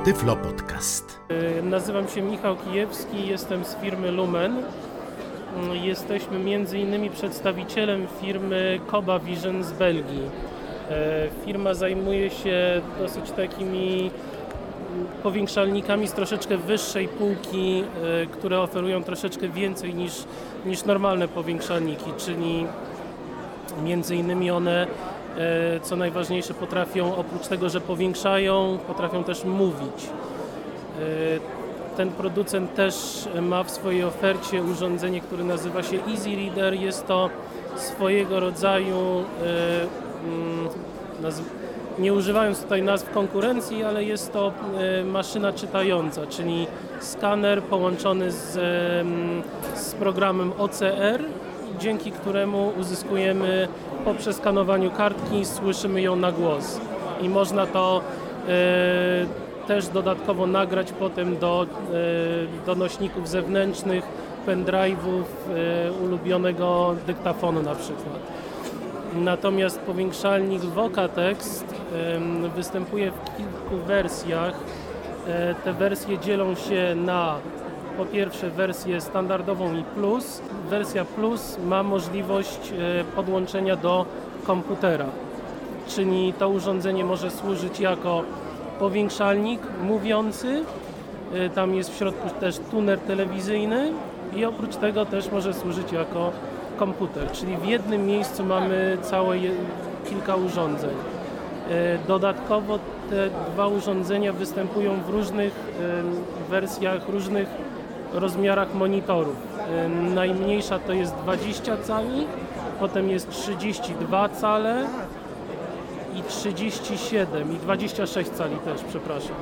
S1: Tyflo Podcast.
S6: Y, Nazywam się Michał Kijewski, jestem z firmy Lumen. Y, Jesteśmy między innymi przedstawicielem firmy Koba Vision z Belgii. Y, Firma zajmuje się dosyć takimi mm, powiększalnikami z troszeczkę wyższej półki, y, które oferują troszeczkę więcej niż, niż normalne powiększalniki, czyli Między innymi one, e, co najważniejsze, potrafią oprócz tego, że powiększają, potrafią też mówić. E, Ten producent też ma w swojej ofercie urządzenie, które nazywa się Easy Reader. Jest to swojego rodzaju, e, mm, nie używając tutaj nazw konkurencji, ale jest to e, maszyna czytająca, czyli skaner połączony z, em, z programem OCR, dzięki któremu uzyskujemy po przeskanowaniu kartki, słyszymy ją na głos. I można to e, też dodatkowo nagrać potem do, e, do nośników zewnętrznych, pendrive'ów, e, ulubionego dyktafonu na przykład. Natomiast powiększalnik Vocatext występuje w kilku wersjach. E, Te wersje dzielą się na po pierwsze wersję standardową i plus. Wersja plus ma możliwość e, podłączenia do komputera, czyli to urządzenie może służyć jako powiększalnik mówiący. E, Tam jest w środku też tuner telewizyjny i oprócz tego też może służyć jako komputer, czyli w jednym miejscu mamy całe kilka urządzeń. Dodatkowo te dwa urządzenia występują w różnych e, wersjach, różnych rozmiarach monitorów. Najmniejsza to jest 20 cali, potem jest 32 cale i 37 i 26 cali też, przepraszam.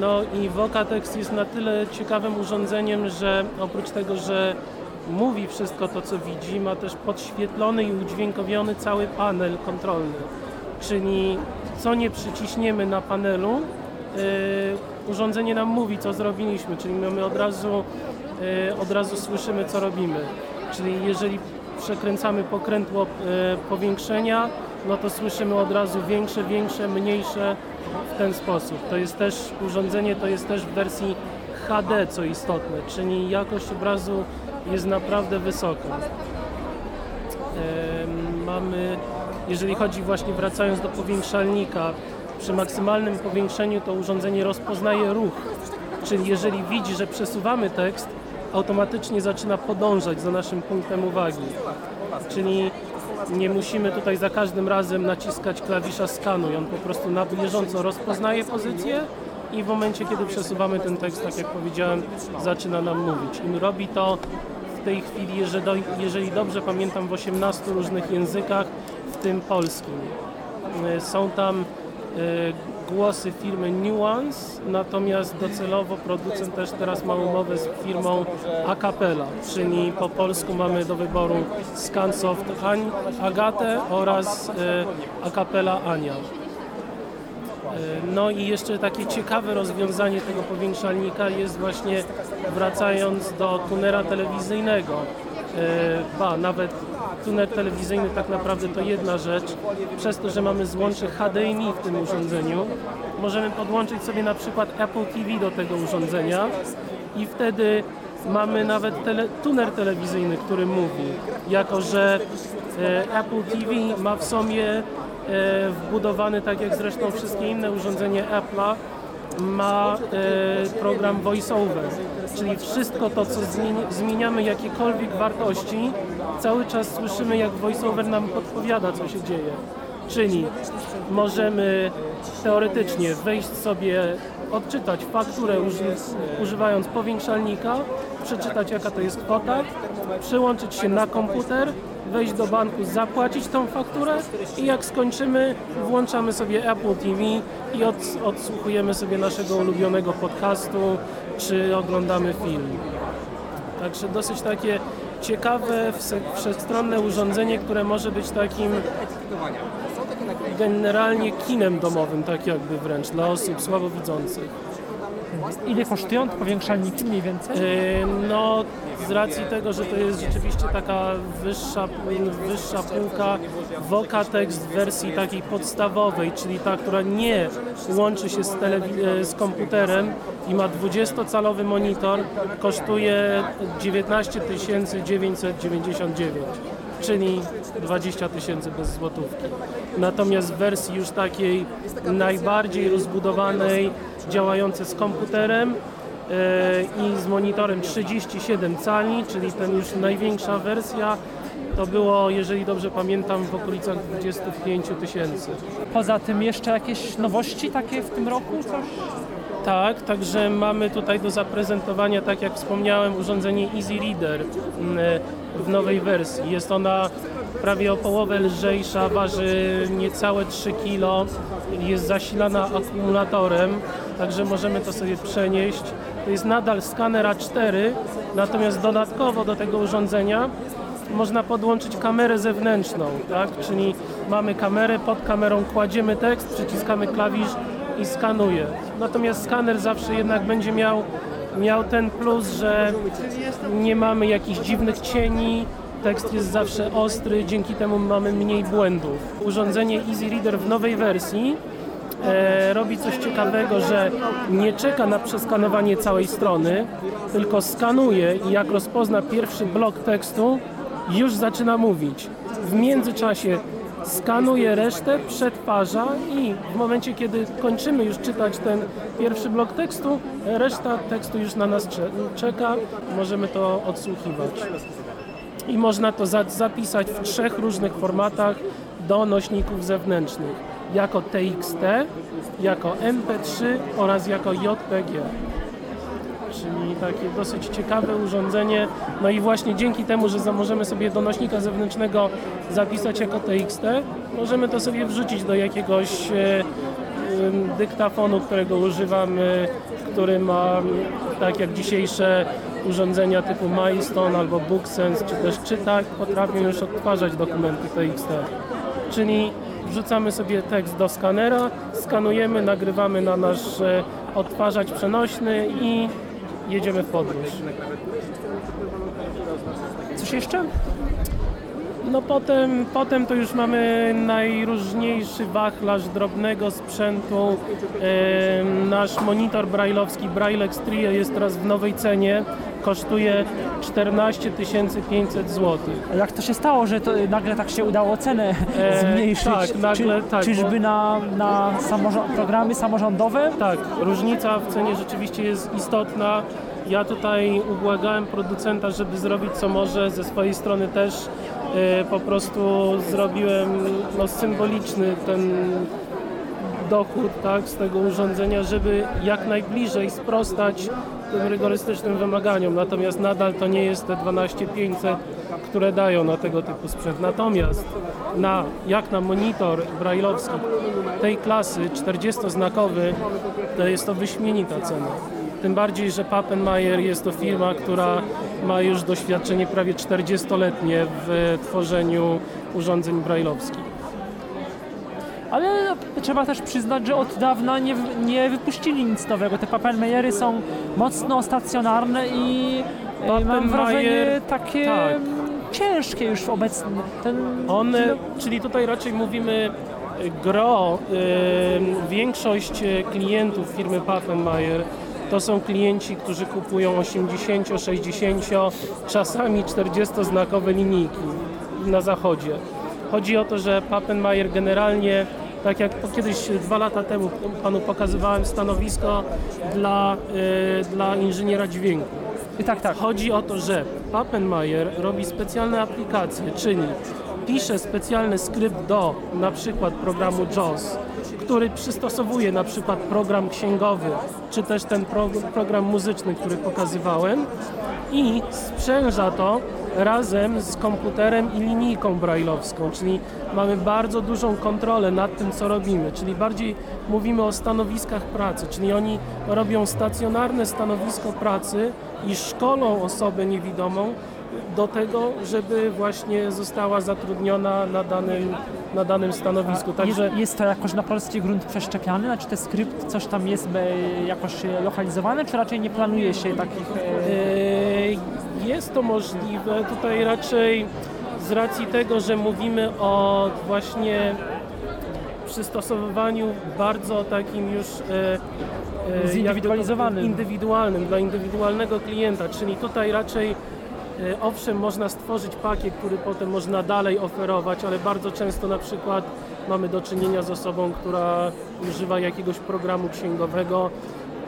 S6: No i Vocatex jest na tyle ciekawym urządzeniem, że oprócz tego, że mówi wszystko to, co widzi, ma też podświetlony i udźwiękowiony cały panel kontrolny. Czyli co nie przyciśniemy na panelu, yy, urządzenie nam mówi, co zrobiliśmy, czyli my od razu, yy, od razu słyszymy, co robimy. Czyli jeżeli przekręcamy pokrętło yy, powiększenia, no to słyszymy od razu większe, większe, mniejsze w ten sposób. To jest też urządzenie, to jest też w wersji HD, co istotne, czyli jakość obrazu jest naprawdę wysoka. Em, Mamy, jeżeli chodzi właśnie wracając do powiększalnika, przy maksymalnym powiększeniu to urządzenie rozpoznaje ruch, czyli jeżeli widzi, że przesuwamy tekst, automatycznie zaczyna podążać za naszym punktem uwagi. Czyli nie musimy tutaj za każdym razem naciskać klawisza skanuj, on po prostu na bieżąco rozpoznaje pozycję i w momencie, kiedy przesuwamy ten tekst, tak jak powiedziałem, zaczyna nam mówić. I robi to w tej chwili, jeżeli, dobrze pamiętam, w 18 różnych językach, w tym polskim. Y, Są tam głosy firmy Nuance, natomiast docelowo producent też teraz ma umowę z firmą Acapella, czyli po polsku mamy do wyboru Scansoft Agatę oraz y, Acapella Ania. No i jeszcze takie ciekawe rozwiązanie tego powiększalnika jest właśnie wracając do tunera telewizyjnego. Ba, nawet tuner telewizyjny tak naprawdę to jedna rzecz. Przez to, że mamy złącze HDMI w tym urządzeniu, możemy podłączyć sobie na przykład Apple TV do tego urządzenia i wtedy mamy nawet tele, tuner telewizyjny, który mówi, jako że e, Apple TV ma w sobie e, wbudowany, tak jak zresztą wszystkie inne urządzenia Apple'a, ma e, program VoiceOver, czyli wszystko to, co zmieni- zmieniamy, jakiekolwiek wartości, cały czas słyszymy, jak VoiceOver nam podpowiada, co się dzieje. Czyli możemy teoretycznie wejść sobie, odczytać fakturę uży- używając powiększalnika, przeczytać jaka to jest kwota, przyłączyć się na komputer, wejść do banku, zapłacić tą fakturę i jak skończymy, włączamy sobie Apple TV i od, odsłuchujemy sobie naszego ulubionego podcastu, czy oglądamy film. Także dosyć takie ciekawe, wszechstronne urządzenie, które może być takim generalnie kinem domowym, tak jakby wręcz, dla osób słabowidzących.
S3: Ile kosztują te powiększalniki mniej więcej?
S6: Yy, No, z racji tego, że to jest rzeczywiście taka wyższa, wyższa półka, Vocatex w wersji takiej podstawowej, czyli ta, która nie łączy się z, e, z komputerem i ma 20-calowy monitor, kosztuje 19 999 czyli 20 tysięcy bez złotówki. Natomiast w wersji już takiej najbardziej rozbudowanej, działającej z komputerem e, i z monitorem 37 cali, czyli ten już największa wersja, to było, jeżeli dobrze pamiętam, w okolicach 25 tysięcy.
S3: Poza tym jeszcze jakieś nowości takie w tym roku? Coś?
S6: Tak, także mamy tutaj do zaprezentowania, tak jak wspomniałem, urządzenie Easy Reader mm, w nowej wersji. Jest ona prawie o połowę lżejsza, waży niecałe 3 kg, jest zasilana akumulatorem, także możemy to sobie przenieść. To jest nadal skaner A4, natomiast dodatkowo do tego urządzenia można podłączyć kamerę zewnętrzną, tak? czyli mamy kamerę, pod kamerą kładziemy tekst, przyciskamy klawisz i skanuje. Natomiast skaner zawsze jednak będzie miał, miał ten plus, że nie mamy jakichś dziwnych cieni, tekst jest zawsze ostry, dzięki temu mamy mniej błędów. Urządzenie Easy Reader w nowej wersji e, robi coś ciekawego, że nie czeka na przeskanowanie całej strony, tylko skanuje i jak rozpozna pierwszy blok tekstu, już zaczyna mówić. W międzyczasie skanuje resztę, przetwarza i w momencie, kiedy kończymy już czytać ten pierwszy blok tekstu, reszta tekstu już na nas cze- czeka, możemy to odsłuchiwać. I można to za- zapisać w trzech różnych formatach do nośników zewnętrznych jako TXT, jako MP3 oraz jako JPG. Czyli takie dosyć ciekawe urządzenie. No i właśnie dzięki temu, że możemy sobie do nośnika zewnętrznego zapisać jako TXT, możemy to sobie wrzucić do jakiegoś e, dyktafonu, którego używamy, który ma, tak jak dzisiejsze urządzenia typu Milestone albo BookSense, czy też czytak, potrafią już odtwarzać dokumenty TXT. Czyli wrzucamy sobie tekst do skanera, skanujemy, nagrywamy na nasz e, odtwarzacz przenośny i jedziemy w podróż.
S3: Coś jeszcze?
S6: No potem, potem to już mamy najróżniejszy wachlarz drobnego sprzętu. Nasz monitor brailleowski Braillex Trio jest teraz w nowej cenie. Kosztuje 14 500 zł.
S3: Jak to się stało, że to nagle tak się udało cenę
S6: E,
S3: zmniejszyć?
S6: tak, nagle
S3: Czy,
S6: tak,
S3: Czyżby na, na samorząd, programy samorządowe?
S6: Tak, różnica w cenie rzeczywiście jest istotna. Ja tutaj ubłagałem producenta, żeby zrobić co może. Ze swojej strony też e, po prostu zrobiłem no, symboliczny ten dochód tak, z tego urządzenia, żeby jak najbliżej sprostać tym rygorystycznym wymaganiom. Natomiast nadal to nie jest te 12500, które dają na tego typu sprzęt. Natomiast na, jak na monitor brailleowski tej klasy 40-znakowy, to jest to wyśmienita cena. Tym bardziej, że Pappenmeier jest to firma, która ma już doświadczenie prawie 40-letnie w tworzeniu urządzeń brailleowskich.
S3: Ale trzeba też przyznać, że od dawna nie, nie wypuścili nic nowego. Te Pappenmeyery są mocno stacjonarne i mam wrażenie takie
S6: tak.
S3: ciężkie już obecnie. Ten,
S6: One, czyli tutaj raczej mówimy y, gro, y, większość y, klientów firmy Pappenmeier to są klienci, którzy kupują 80, 60, czasami 40-znakowe linijki na zachodzie. Chodzi o to, że Pappenmeier generalnie, tak jak kiedyś dwa lata temu panu pokazywałem stanowisko dla, y, dla inżyniera dźwięku.
S3: I tak, tak.
S6: Chodzi o to, że Pappenmeier robi specjalne aplikacje, czyli pisze specjalny skrypt do na przykład programu JAWS, który przystosowuje na przykład program księgowy, czy też ten pro, program muzyczny, który pokazywałem i sprzęża to razem z komputerem i linijką brailleowską, czyli mamy bardzo dużą kontrolę nad tym, co robimy, czyli bardziej mówimy o stanowiskach pracy, czyli oni robią stacjonarne stanowisko pracy i szkolą osobę niewidomą do tego, żeby właśnie została zatrudniona na danym, na danym stanowisku.
S3: Jest,
S6: Także
S3: jest to jakoś na polski grunt przeszczepiane? Znaczy ten skrypt, coś tam jest jakoś lokalizowane, czy raczej nie planuje się takich... E,
S6: e, jest to możliwe. Tutaj raczej z racji tego, że mówimy o właśnie przystosowywaniu bardzo takim już e,
S3: Zindywidualizowanym.
S6: indywidualnym dla indywidualnego klienta, czyli tutaj raczej owszem można stworzyć pakiet, który potem można dalej oferować, ale bardzo często na przykład mamy do czynienia z osobą, która używa jakiegoś programu księgowego,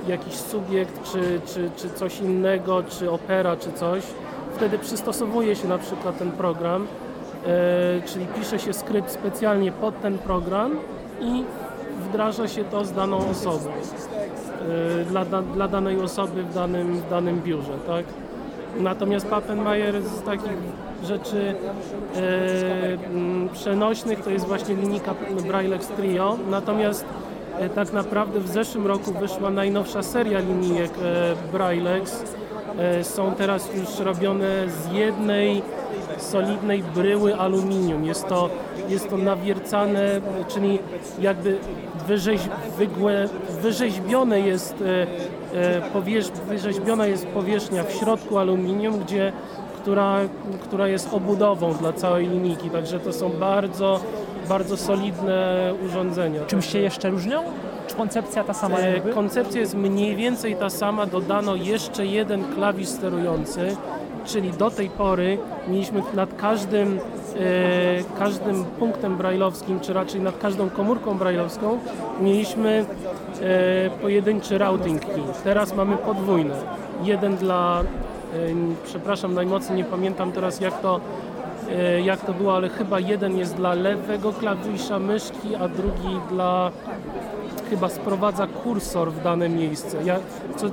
S6: jakiś subiekt, czy, czy, czy coś innego, czy opera, czy coś. Wtedy przystosowuje się na przykład ten program, e, czyli pisze się skrypt specjalnie pod ten program i wdraża się to z daną osobą, e, dla, dla danej osoby w danym, w danym biurze, tak? Natomiast Pappenmeier z takich rzeczy e, przenośnych to jest właśnie linijka Braillex Trio, natomiast e, tak naprawdę w zeszłym roku wyszła najnowsza seria linijek e, Braillex. E, są teraz już robione z jednej solidnej bryły aluminium. Jest to, jest to nawiercane, czyli jakby wyrzeź, wygłę, wyrzeźbione jest e, wyrzeźbiona jest powierzchnia w środku aluminium, gdzie, która, która jest obudową dla całej linijki. Także to są bardzo, bardzo solidne urządzenia.
S3: czym się jeszcze różnią? Czy koncepcja ta sama
S6: E,
S3: jakby?
S6: Koncepcja jest mniej więcej ta sama, dodano jeszcze jeden klawisz sterujący, czyli do tej pory mieliśmy nad każdym, e, każdym punktem brailleowskim, czy raczej nad każdą komórką brailleowską mieliśmy e, pojedynczy routing key. Teraz mamy podwójne. Jeden dla, e, przepraszam najmocniej, nie pamiętam teraz jak to jak to było, ale chyba jeden jest dla lewego klawisza myszki, a drugi dla chyba sprowadza kursor w dane miejsce. Ja co,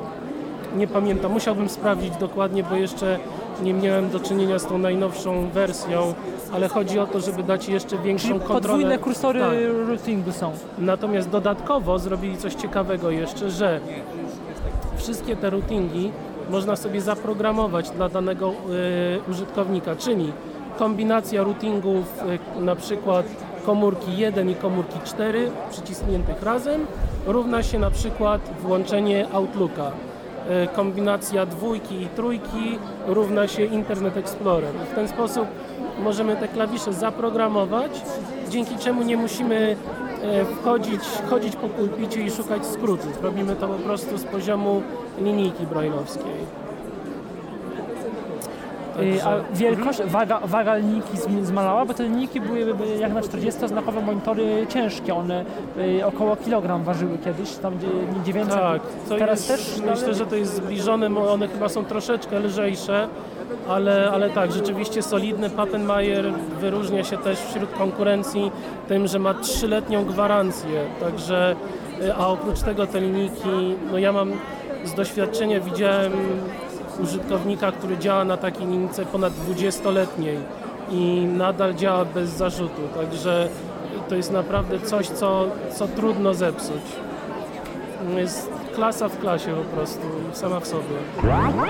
S6: nie pamiętam, musiałbym sprawdzić dokładnie, bo jeszcze nie miałem do czynienia z tą najnowszą wersją, ale chodzi o to, żeby dać jeszcze większą
S3: Czyli
S6: kontrolę.
S3: podwójne kursory
S6: Tak.
S3: routingu są.
S6: Natomiast dodatkowo zrobili coś ciekawego jeszcze, że wszystkie te routingi można sobie zaprogramować dla danego y, użytkownika, czyli kombinacja routingów y, na przykład komórki 1 i komórki 4 przycisniętych razem równa się na przykład włączenie Outlooka. Y, Kombinacja dwójki i trójki równa się Internet Explorer. W ten sposób możemy te klawisze zaprogramować, dzięki czemu nie musimy e, wchodzić, chodzić po pulpicie i szukać skrótów. Robimy to po prostu z poziomu linijki brajlowskiej.
S3: Y, A wielkość, waga, waga linijki zm- zmalała, bo te linijki były jak na 40-znakowe monitory ciężkie, one y, około kilogram ważyły kiedyś, tam gdzie 900.
S6: Tak, to
S3: Teraz
S6: jest,
S3: też
S6: myślę, że to jest zbliżone, bo one chyba są troszeczkę lżejsze, ale, ale tak, rzeczywiście solidny. Pappenmeier wyróżnia się też wśród konkurencji tym, że ma trzyletnią gwarancję, także, y, a oprócz tego te linijki, no ja mam z doświadczenia widziałem użytkownika, który działa na takiej linijce ponad 20-letniej i nadal działa bez zarzutu, także to jest naprawdę coś, co, co trudno zepsuć. Jest klasa w klasie po prostu, sama w sobie.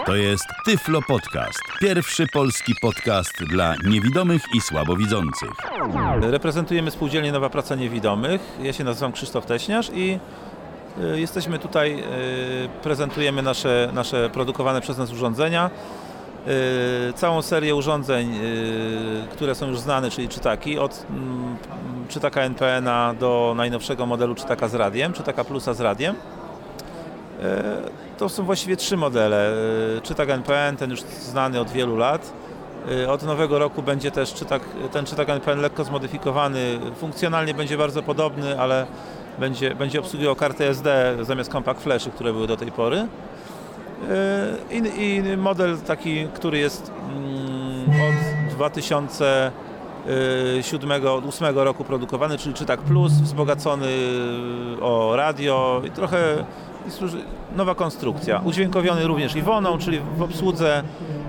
S1: To jest Tyflo Podcast. Pierwszy polski podcast dla niewidomych i słabowidzących.
S7: Reprezentujemy spółdzielnię Nowa Praca Niewidomych. Ja się nazywam Krzysztof Teśniarz i jesteśmy tutaj, y, prezentujemy nasze, nasze produkowane przez nas urządzenia. Y, Całą serię urządzeń, y, które są już znane, czyli czytaki, od mm, czytaka NPN-a do najnowszego modelu czytaka z radiem, czytaka Plusa z radiem. To są właściwie trzy modele. Czytak NPN, ten już znany od wielu lat. Od nowego roku będzie też czytak, ten czytak NPN lekko zmodyfikowany. Funkcjonalnie będzie bardzo podobny, ale będzie, będzie obsługiwał kartę SD zamiast compact flashy, które były do tej pory. E, I, i model taki, który jest mm, od 2007-2008 roku produkowany, czyli czytak plus, wzbogacony o radio i trochę nowa konstrukcja. Udźwiękowiony również Iwoną, czyli w obsłudze,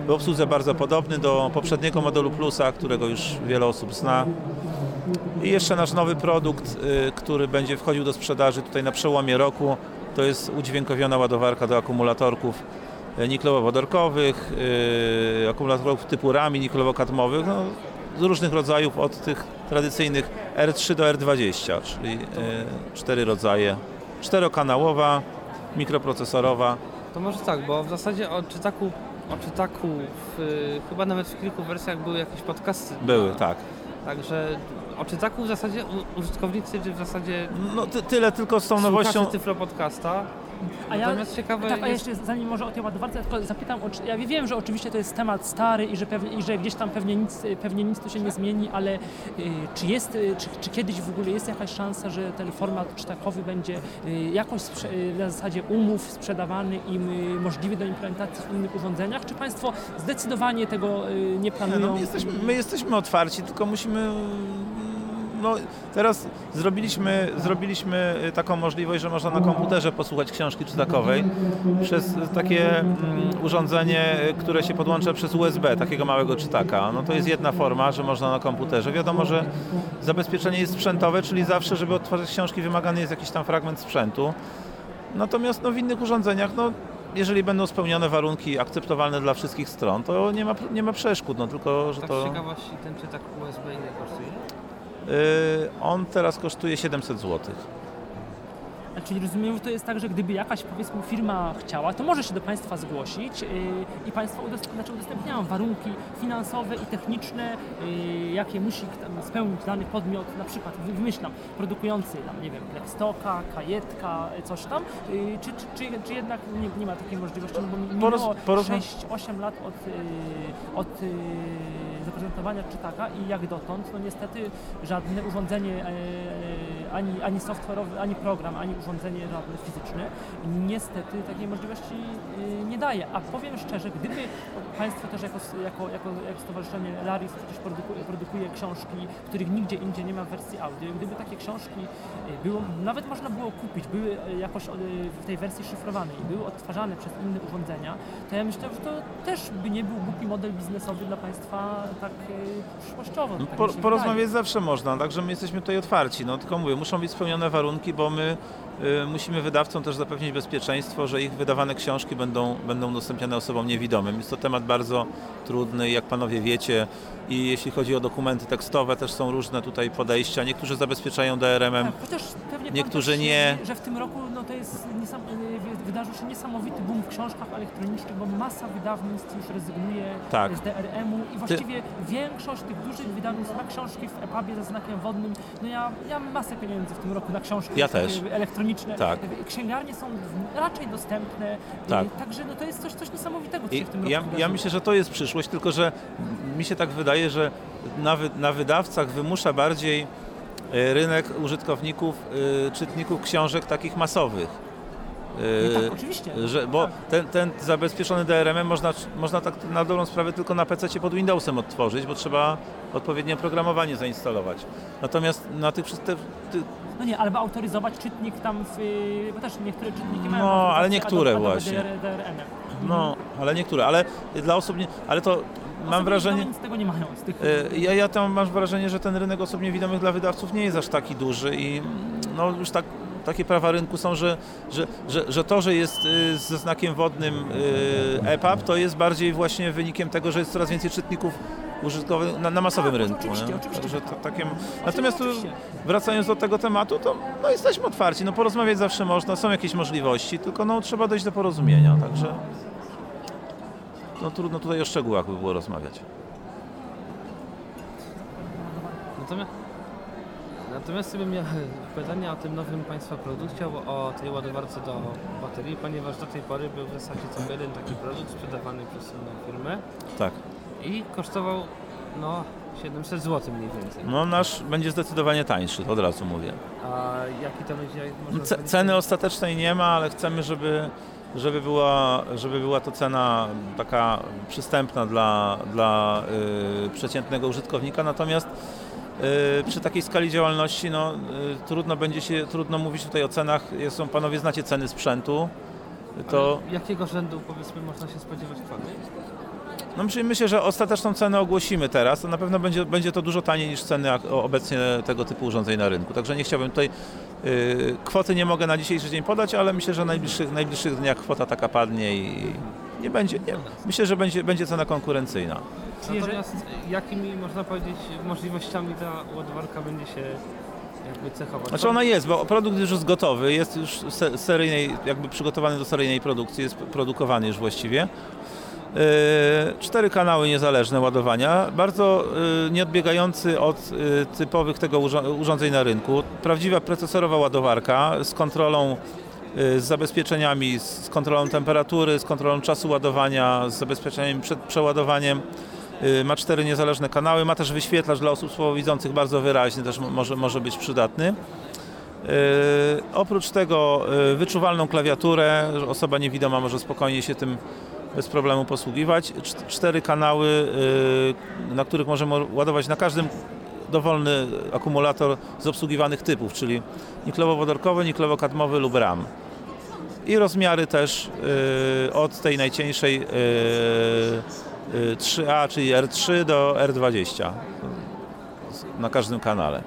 S7: w obsłudze bardzo podobny do poprzedniego modelu Plusa, którego już wiele osób zna. I jeszcze nasz nowy produkt, y, który będzie wchodził do sprzedaży tutaj na przełomie roku, to jest udźwiękowiona ładowarka do akumulatorków y, niklowo-wodorkowych, y, akumulatorów typu rami niklowo-kadmowych, no, z różnych rodzajów, od tych tradycyjnych R3 do R20, czyli cztery rodzaje. Czterokanałowa, mikroprocesorowa.
S4: To może tak, bo w zasadzie o czytaku, o czytaku w, chyba nawet w kilku wersjach były jakieś podcasty.
S7: Były, tak.
S4: Także czytaku w zasadzie użytkownicy, czy w zasadzie
S7: No ty, tyle tylko z tą nowością.
S4: Tyflo Podcasta.
S3: A ja,
S4: Natomiast ciekawe
S3: tak, a
S4: jest...
S3: jeszcze zanim może o tej ładowarce, ja zapytam, o, ja wiem, że oczywiście to jest temat stary i że, pewnie, i że gdzieś tam pewnie nic, pewnie nic tu się nie zmieni, ale y, czy jest, y, czy, czy kiedyś w ogóle jest jakaś szansa, że ten format czytakowy będzie y, jakoś sprze- y, na zasadzie umów sprzedawany i y, możliwy do implementacji w innych urządzeniach, czy Państwo zdecydowanie tego y, nie
S7: Nie,
S3: planują?
S7: no, my, jesteśmy, my jesteśmy otwarci, tylko musimy. No, teraz zrobiliśmy, zrobiliśmy taką możliwość, że można na komputerze posłuchać książki czytakowej przez takie mm, urządzenie, które się podłącza przez USB, takiego małego czytaka. No to jest jedna forma, że można na komputerze. Wiadomo, że zabezpieczenie jest sprzętowe, czyli zawsze, żeby odtwarzać książki, wymagany jest jakiś tam fragment sprzętu. Natomiast no, w innych urządzeniach, no, jeżeli będą spełnione warunki akceptowalne dla wszystkich stron, to nie ma, nie ma przeszkód, no tylko, że
S4: Tak
S7: to...
S4: z ciekawości ten czytak USB ile kosztuje?
S7: Y, on teraz kosztuje 700 zł.
S3: Czyli rozumiem, że to jest tak, że gdyby jakaś powiedzmy firma chciała, to może się do Państwa zgłosić yy, i Państwo udostęp, znaczy udostępniają warunki finansowe i techniczne, yy, jakie musi tam spełnić dany podmiot, na przykład wy- wymyślam, produkujący tam, nie wiem, Blackstocka, Kajetka, coś tam, yy, czy, czy, czy, czy jednak nie, nie ma takiej możliwości, no bo minęło
S7: Poroz- porozma-
S3: 6-8 lat od, od zaprezentowania czytaka i jak dotąd, no niestety żadne urządzenie yy, ani, ani software'owy, ani program, ani urządzenie żadne fizyczne niestety takiej możliwości y, nie daje. A powiem szczerze, gdyby Państwo też jako, jako, jako, jako Stowarzyszenie Laris przecież produkuje, produkuje książki, których nigdzie indziej nie ma w wersji audio, gdyby takie książki y, było, nawet można było kupić, były y, jakoś w tej wersji szyfrowanej, były odtwarzane przez inne urządzenia, to ja myślę, że to też by nie był głupi model biznesowy dla Państwa tak przyszłościowo.
S7: No,
S3: tak
S7: po, porozmawiać zawsze można, także my jesteśmy tutaj otwarci. No tylko mówię, muszą być spełnione warunki, bo my y, musimy wydawcom też zapewnić bezpieczeństwo, że ich wydawane książki będą, będą udostępniane osobom niewidomym. Jest to temat bardzo trudny, jak panowie wiecie. I jeśli chodzi o dokumenty tekstowe, też są różne tutaj podejścia. Niektórzy zabezpieczają DRM-em,
S3: Tak,
S7: niektórzy nie.
S3: Że w tym roku no, to jest niesam, y, wydarzył się niesamowity boom w książkach elektronicznych, bo masa wydawnictw już rezygnuje
S7: Tak.
S3: z DRM-u i właściwie większość tych dużych wydawnictw ma książki w EPUBie ze znakiem wodnym. No ja, ja mam masę pieniędzy w tym roku na książki
S7: Ja
S3: elektroniczne.
S7: Tak.
S3: Księgarnie są raczej dostępne, y,
S7: Tak.
S3: także no, to jest coś, coś niesamowitego, co się w tym roku
S7: ja,
S3: wydarzyło.
S7: ja myślę, że to jest przyszłość, tylko że mi się tak wydaje, że na, wy, na wydawcach wymusza bardziej e, rynek użytkowników, e, czytników książek takich masowych.
S3: No tak, oczywiście.
S7: Że, bo
S3: Tak.
S7: ten, ten zabezpieczony DRM można, można tak na dobrą sprawę tylko na PC pod Windowsem odtworzyć, bo trzeba odpowiednie oprogramowanie zainstalować. Natomiast na tych, ty,
S3: No nie, albo autoryzować czytnik tam, w, y, bo też niektóre czytniki mają
S7: No, ale niektóre
S3: Adobe
S7: właśnie.
S3: DR- DRM.
S7: no, ale niektóre, ale dla osób nie, ale to mam wrażenie...
S3: Nic tego nie mają. Z tych,
S7: E, Ja, ja tam mam wrażenie, że ten rynek osób niewidomych dla wydawców nie jest aż taki duży i no już tak, takie prawa rynku są, że, że, że, że to, że jest y, ze znakiem wodnym y, EPUB, to jest bardziej właśnie wynikiem tego, że jest coraz więcej czytników użytkowych na, na masowym
S3: Tak,
S7: rynku.
S3: oczywiście,
S7: nie?
S3: oczywiście,
S7: Także
S3: że
S7: to,
S3: tak.
S7: takie, natomiast
S3: oczywiście.
S7: wracając do tego tematu, to no, jesteśmy otwarci, no, porozmawiać zawsze można, są jakieś możliwości, tylko no, trzeba dojść do porozumienia, także no, trudno tutaj o szczegółach by było rozmawiać.
S4: Natomiast, natomiast sobie miałem pytanie o tym nowym Państwa produkcie, o, tej ładowarce do baterii, ponieważ do tej pory był w zasadzie tylko jeden taki produkt sprzedawany przez inną firmę
S7: Tak.
S4: i kosztował no 700 zł mniej więcej.
S7: No nasz będzie zdecydowanie tańszy, od razu mówię.
S4: A jaki to będzie? powiedzieć?
S7: ceny ostatecznej nie ma, ale chcemy, żeby, żeby, była, żeby była to cena taka przystępna dla, dla y, przeciętnego użytkownika. Natomiast przy takiej skali działalności no, y, trudno będzie się, trudno mówić tutaj o cenach. Są panowie, znacie ceny sprzętu. To,
S4: Ale jakiego rzędu powiedzmy można się spodziewać kwoty?
S7: no myślę- myślę, że ostateczną cenę ogłosimy teraz. To na pewno będzie, będzie to dużo taniej niż ceny obecnie tego typu urządzeń na rynku. Także nie chciałbym tutaj yy, kwoty nie mogę na dzisiejszy dzień podać, ale myślę, że w najbliższych, najbliższych dniach kwota taka padnie i nie będzie. Nie, myślę, że będzie, będzie cena konkurencyjna.
S4: Natomiast jakimi można powiedzieć możliwościami ta ładowarka będzie się jakby cechować?
S7: Znaczy ona jest, bo produkt już jest gotowy, jest już se- seryjnej, jakby przygotowany do seryjnej produkcji, jest produkowany już właściwie. Yy, Cztery kanały niezależne ładowania, bardzo yy, nieodbiegający od yy, typowych tego urządzeń na rynku. Prawdziwa procesorowa ładowarka z kontrolą, z zabezpieczeniami, z kontrolą temperatury, z kontrolą czasu ładowania, z zabezpieczeniami przed przeładowaniem. Yy, Ma cztery niezależne kanały, ma też wyświetlacz dla osób słabowidzących bardzo wyraźny, też mo- może, może być przydatny. Yy, oprócz tego wyczuwalną klawiaturę, osoba niewidoma może spokojnie się tym bez problemu posługiwać. Czt- Cztery kanały, na których możemy ładować na każdym dowolny akumulator z obsługiwanych typów, czyli niklowo-wodorkowy, niklowo-kadmowy lub RAM. I rozmiary też yy, od tej najcieńszej yy, yy, 3A, czyli R3 do R20 na każdym kanale.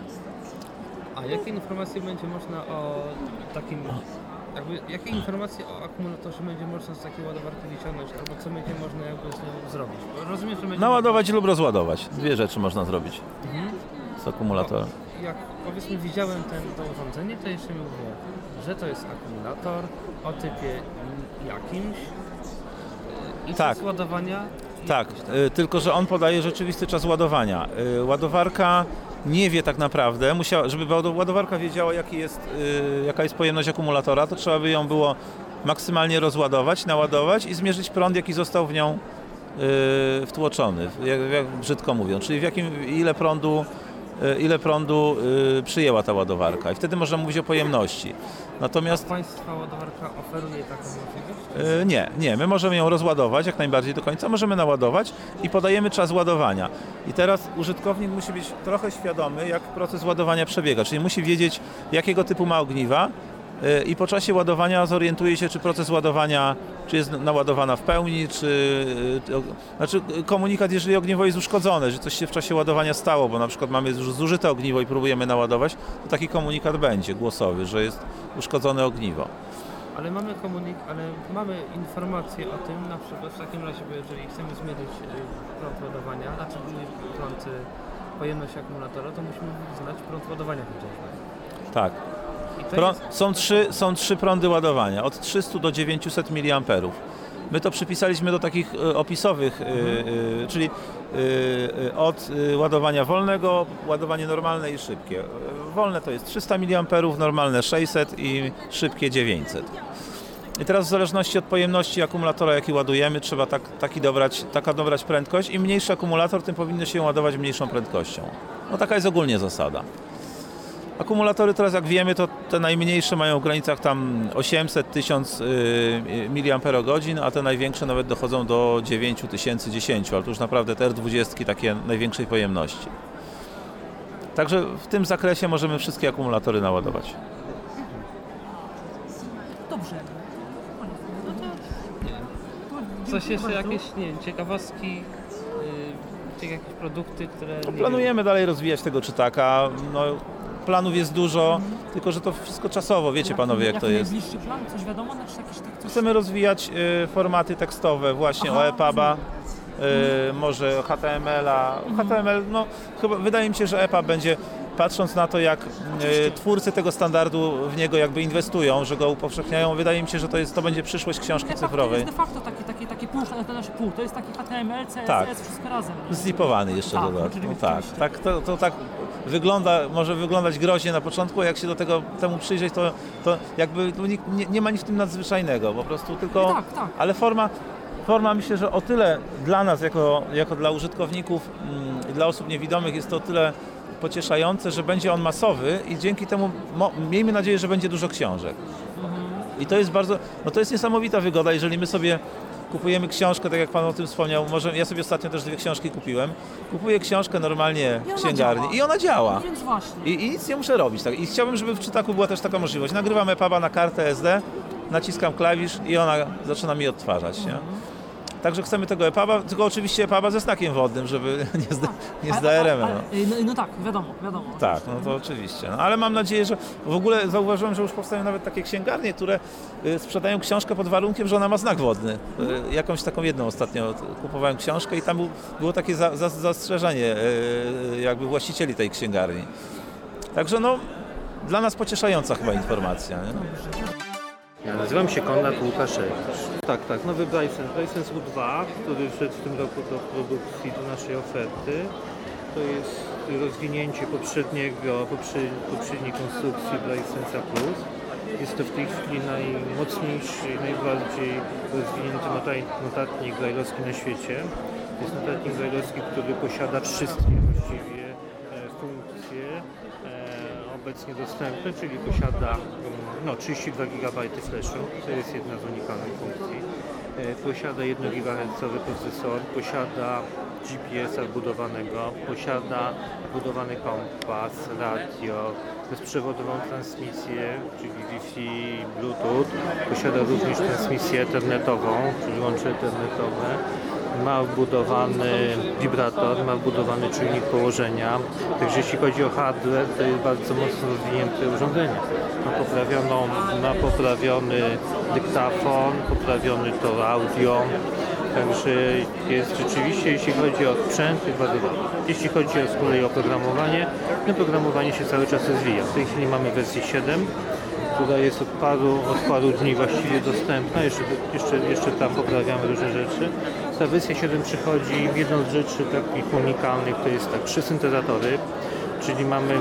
S4: A jakie informacje będzie można o takim, jakby, jakie informacje o akumulatorze będzie można z takiej ładowarki wyciągnąć, albo co będzie można jakby z nią zrobić? Bo rozumiem, że będzie
S7: Naładować lub rozładować. Dwie rzeczy można zrobić
S4: Mhm.
S7: z akumulatora.
S4: Jak powiedzmy widziałem ten, to urządzenie, to jeszcze mi mówię, że to jest akumulator o typie jakimś i
S7: Tak.
S4: czas ładowania
S7: Tak, y, tylko że on podaje rzeczywisty czas ładowania. Y, Ładowarka nie wie tak naprawdę, musiała, żeby ład- ładowarka wiedziała jaki jest, y, jaka jest pojemność akumulatora, to trzeba by ją było maksymalnie rozładować, naładować i zmierzyć prąd, jaki został w nią wtłoczony, jak, jak brzydko mówiąc, czyli w jakim, ile prądu ile prądu y, przyjęła ta ładowarka i wtedy można mówić o pojemności. Natomiast
S4: Państwa ładowarka oferuje taką możliwość?
S7: y, nie, nie, my możemy ją rozładować jak najbardziej do końca, możemy naładować i podajemy czas ładowania. I teraz użytkownik musi być trochę świadomy, jak proces ładowania przebiega, czyli musi wiedzieć, jakiego typu ma ogniwa, y, i po czasie ładowania zorientuje się, czy proces ładowania, czy jest naładowana w pełni, czy... y, Znaczy komunikat, jeżeli ogniwo jest uszkodzone, że coś się w czasie ładowania stało, bo na przykład mamy już zużyte ogniwo i próbujemy naładować, to taki komunikat będzie głosowy, że jest uszkodzone ogniwo.
S4: Ale mamy komunik, ale mamy informacje o tym, na przykład w takim razie, bo jeżeli chcemy zmierzyć y, prąd ładowania, znaczy y, prąd, y, pojemność akumulatora, to musimy znać prąd ładowania chociażby.
S7: Tak. Prą- są, trzy, są trzy prądy ładowania, od 300 do 900 mA. My to przypisaliśmy do takich e, opisowych, e, czyli od ładowania wolnego, ładowanie normalne i szybkie. Wolne to jest 300 mA, normalne 600 i szybkie 900. I teraz w zależności od pojemności akumulatora, jaki ładujemy, trzeba tak, taki dobrać, taka dobrać prędkość. Im mniejszy akumulator, tym powinno się ładować mniejszą prędkością. No taka jest ogólnie zasada. Akumulatory teraz jak wiemy to te najmniejsze mają w granicach tam 800-1000 mAh, a te największe nawet dochodzą do 9000, 10, ale to już naprawdę te R20 takie największej pojemności. Także w tym zakresie możemy wszystkie akumulatory naładować.
S3: Dobrze.
S4: coś jeszcze jakieś, nie wiem, ciekawostki, y, jakieś produkty, które... wiem,
S7: Planujemy dalej rozwijać tego czytaka. No, planów jest dużo, tylko że to wszystko czasowo, wiecie panowie jak to
S3: jaki
S7: jest.
S3: najbliższy plan? Coś wiadomo? Znaczy jakieś tak coś...
S7: Chcemy rozwijać y, formaty tekstowe właśnie
S3: Aha,
S7: o EPUB'a, y, może HTML-a. HTML, no chyba wydaje mi się, że EPUB będzie patrząc na to, jak y, twórcy tego standardu w niego jakby inwestują, że go upowszechniają, wydaje mi się, że to, jest, to będzie przyszłość książki
S3: EPUB To
S7: cyfrowej.
S3: jest de facto taki, taki, taki pół, to znaczy pół, to jest taki HTML, CSS,
S7: Tak.
S3: wszystko razem.
S7: Zlipowany jeszcze
S3: Tak,
S7: dodatkowo.
S3: oczywiście,
S7: tak, tak to, to tak wygląda, może wyglądać groźnie na początku, a jak się do tego temu przyjrzeć, to, to jakby nie, nie ma nic w tym nadzwyczajnego, po prostu tylko...
S3: Tak, tak.
S7: Ale forma, forma myślę, że o tyle dla nas, jako, jako dla użytkowników mm, i dla osób niewidomych jest to o tyle pocieszające, że będzie on masowy i dzięki temu miejmy nadzieję, że będzie dużo książek. I to jest bardzo, no to jest niesamowita wygoda, jeżeli my sobie kupujemy książkę, tak jak Pan o tym wspomniał, może ja sobie ostatnio też dwie książki kupiłem. Kupuję książkę normalnie w księgarni
S3: działa.
S7: i ona działa.
S3: No Więc właśnie.
S7: I, I nic nie muszę robić. Tak. I chciałbym, żeby w czytaku była też taka możliwość. Nagrywam EPUB'a na kartę SD, naciskam klawisz i ona zaczyna mi odtwarzać. Nie? Także chcemy tego EPUB'a, tylko oczywiście EPUB'a ze znakiem wodnym, żeby nie z, nie z
S3: Ale-
S7: DRM-em.
S3: ale-
S7: No.
S3: No, no tak, wiadomo, wiadomo.
S7: Tak, no to oczywiście. No, ale mam nadzieję, że w ogóle zauważyłem, że już powstają nawet takie księgarnie, które y, sprzedają książkę pod warunkiem, że ona ma znak wodny. Y, Jakąś taką jedną ostatnio kupowałem książkę i tam był, było takie za, za, zastrzeżenie y, jakby właścicieli tej księgarni. Także no, dla nas pocieszająca chyba informacja. Nie?
S8: Ja nazywam się Konrad Łukaszewicz. Tak, tak, nowy Bryson, Bryson U2, który wszedł w tym roku do produkcji, do naszej oferty. To jest rozwinięcie poprzedniego, poprze- poprzedniej konstrukcji Brysonsa Plus. Jest to w tej chwili najmocniejszy, najbardziej rozwinięty notatnik brajlowski na świecie. Jest notatnik brajlowski, który posiada wszystkie właściwie obecnie dostępne, czyli posiada mm, no, 32 GB flashu, to jest jedna z unikalnych funkcji. E, Posiada 1 GHz procesor, posiada GPS-a wbudowanego, posiada wbudowany kompas, radio, bezprzewodową transmisję, czyli Wi-Fi, Bluetooth, posiada również transmisję internetową, czyli łącze internetowe, ma wbudowany wibrator, ma wbudowany czujnik położenia. Także jeśli chodzi o hardware, to jest bardzo mocno rozwinięte urządzenie. Ma, poprawioną, ma poprawiony dyktafon, poprawiony tor audio. Także jest rzeczywiście, jeśli chodzi o sprzęt, jest bardzo dobry. Jeśli chodzi o, z kolei oprogramowanie, no programowanie się cały czas rozwija. W tej chwili mamy wersję 7 która jest od paru, od paru dni właściwie dostępna, jeszcze, jeszcze, jeszcze tam poprawiamy różne rzeczy. Ta wersja 7 przychodzi, jedną z rzeczy takich unikalnych to jest tak, trzy syntezatory, czyli mamy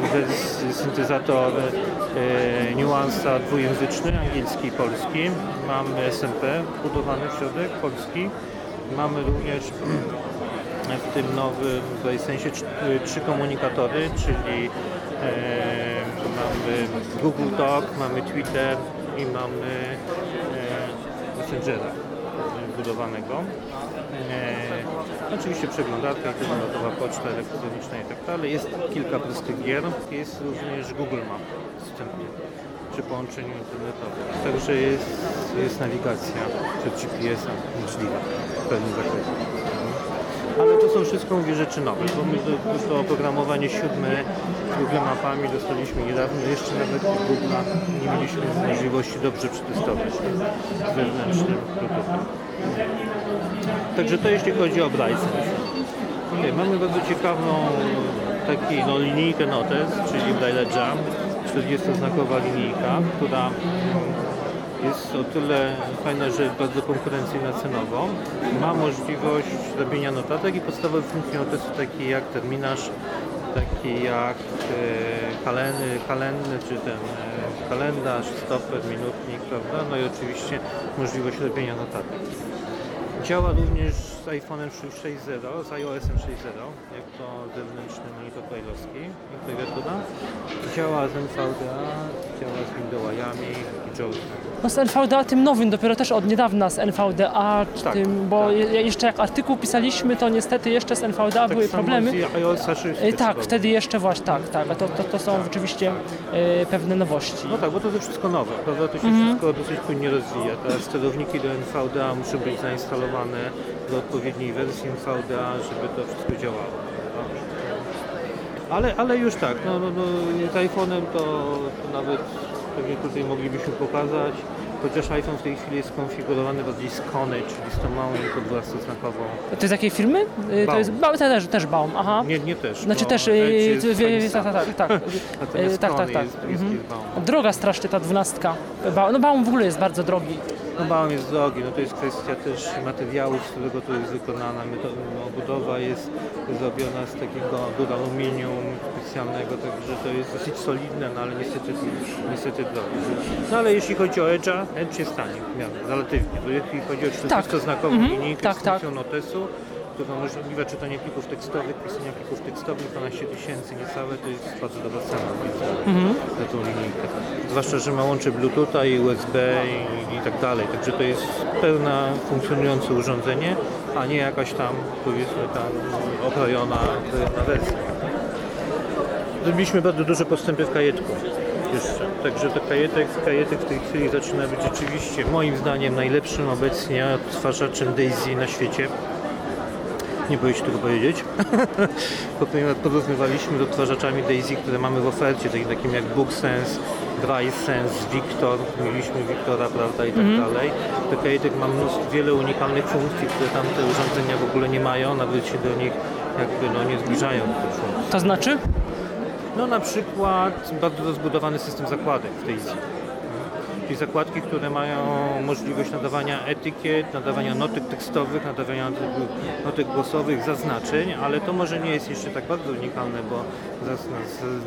S8: syntezator e, niuansa dwujęzyczny, angielski i polski, mamy SMP budowany w środek, polski, mamy również w tym nowym tutaj sensie trz- trzy komunikatory, czyli e, mamy Google Talk, mamy Twitter i mamy e, Messengera budowanego. E, oczywiście przeglądarka, internetowa poczta elektroniczna i tak dalej. Jest kilka prostych gier. Jest również Google Map wstępnie przy połączeniu internetowym. Także jest, jest nawigacja przed GPS-em możliwa w pewnym zakresie. Ale to są wszystko mówię, rzeczy nowe, bo my to, to oprogramowanie siódme z Google Mapami dostaliśmy niedawno, jeszcze nawet Google'a nie mieliśmy możliwości dobrze przetestować wewnętrznym produktem. Także to jeśli chodzi o Bryson. Okay, mamy bardzo ciekawą taki, no, linijkę Notes, czyli Braille Jam, 40-znakowa linijka, która jest o tyle fajna, że bardzo konkurencyjna cenowo. Ma możliwość robienia notatek i podstawowe funkcje notesu takie jak terminarz, takie jak e, kalendry czy ten e, kalendarz, stoper, minutnik, prawda? No i oczywiście możliwość robienia notatek. Działa również z iPhone'em 6.0, z iOS-em 6.0, jak to zewnętrzny monitor brailleowski, klawiatura. Działa z NVDA, z i.
S3: No z NVDA tym nowym, dopiero też od niedawna z NVDA,
S8: Tak,
S3: tym, bo
S8: tak.
S3: je- jeszcze jak artykuł pisaliśmy, to niestety jeszcze z NVDA były
S8: Tak samo
S3: problemy.
S8: z 6
S3: E, Tak, wtedy jeszcze właśnie, tak, tak, to, to, to są rzeczywiście e, pewne nowości.
S8: No tak, bo to jest wszystko nowe, prawda? To się
S3: Mhm.
S8: wszystko dosyć płynnie rozwija. Teraz sterowniki do NVDA muszą być zainstalowane do odpowiedniej wersji NVDA, żeby to wszystko działało. Ale, ale już tak, no, no, no, z iPhone'em to, to nawet pewnie tutaj moglibyśmy pokazać, chociaż iPhone w tej chwili jest skonfigurowany bardziej z Kony, czyli z tą małą 12-znakową.
S3: To jest jakiej firmy? To
S8: Baum.
S3: jest ba, też, też Baum, aha.
S8: Nie, nie też.
S3: Znaczy też, wie-
S8: Heinza.
S3: tak, tak, tak, tak. Tak, tak, tak. Mhm.
S8: Baum.
S3: Droga strasznie ta dwunastka. No Baum w ogóle jest bardzo drogi.
S8: No bałam jest drogi, no to jest kwestia też materiału, z którego to jest wykonana. Metoda, no, jest zrobiona z takiego aluminium specjalnego, także to jest dosyć solidne, no ale niestety, niestety drogie. No ale jeśli chodzi o Edge'a, Edge jest tani w miarę, relatywnie, bo jeśli chodzi o 40-znakową
S3: Mhm.
S8: linijkę
S3: Tak,
S8: z
S3: tak.
S8: funkcją notesu, która umożliwia czytanie plików tekstowych, pisania plików tekstowych, 12 tysięcy niecałe, to jest bardzo dobra cena
S3: Mhm.
S8: za tą linijkę. Zwłaszcza, że ma łącze Bluetootha i USB i, i tak dalej, także to jest pełna funkcjonujące urządzenie, a nie jakaś tam powiedzmy tam okrojona, okrojona wersja. Zrobiliśmy bardzo duże postępy w kajetku jeszcze, także to kajetek, kajetek w tej chwili zaczyna być rzeczywiście moim zdaniem najlepszym obecnie odtwarzaczem Daisy na świecie. Nie boję się tego powiedzieć. Porównywaliśmy z odtwarzaczami Daisy, które mamy w ofercie, takimi takim jak BookSense, DrySense, Victor, mieliśmy Victora, prawda, i tak dalej. To Kajetek ma mnóstwo, wiele unikalnych funkcji, które tamte urządzenia w ogóle nie mają, nawet się do nich jakby no, nie zbliżają.
S3: To znaczy?
S8: No na przykład bardzo rozbudowany system zakładek w Daisy. Czyli zakładki, które mają możliwość nadawania etykiet, nadawania notek tekstowych, nadawania notek głosowych, zaznaczeń, ale to może nie jest jeszcze tak bardzo unikalne, bo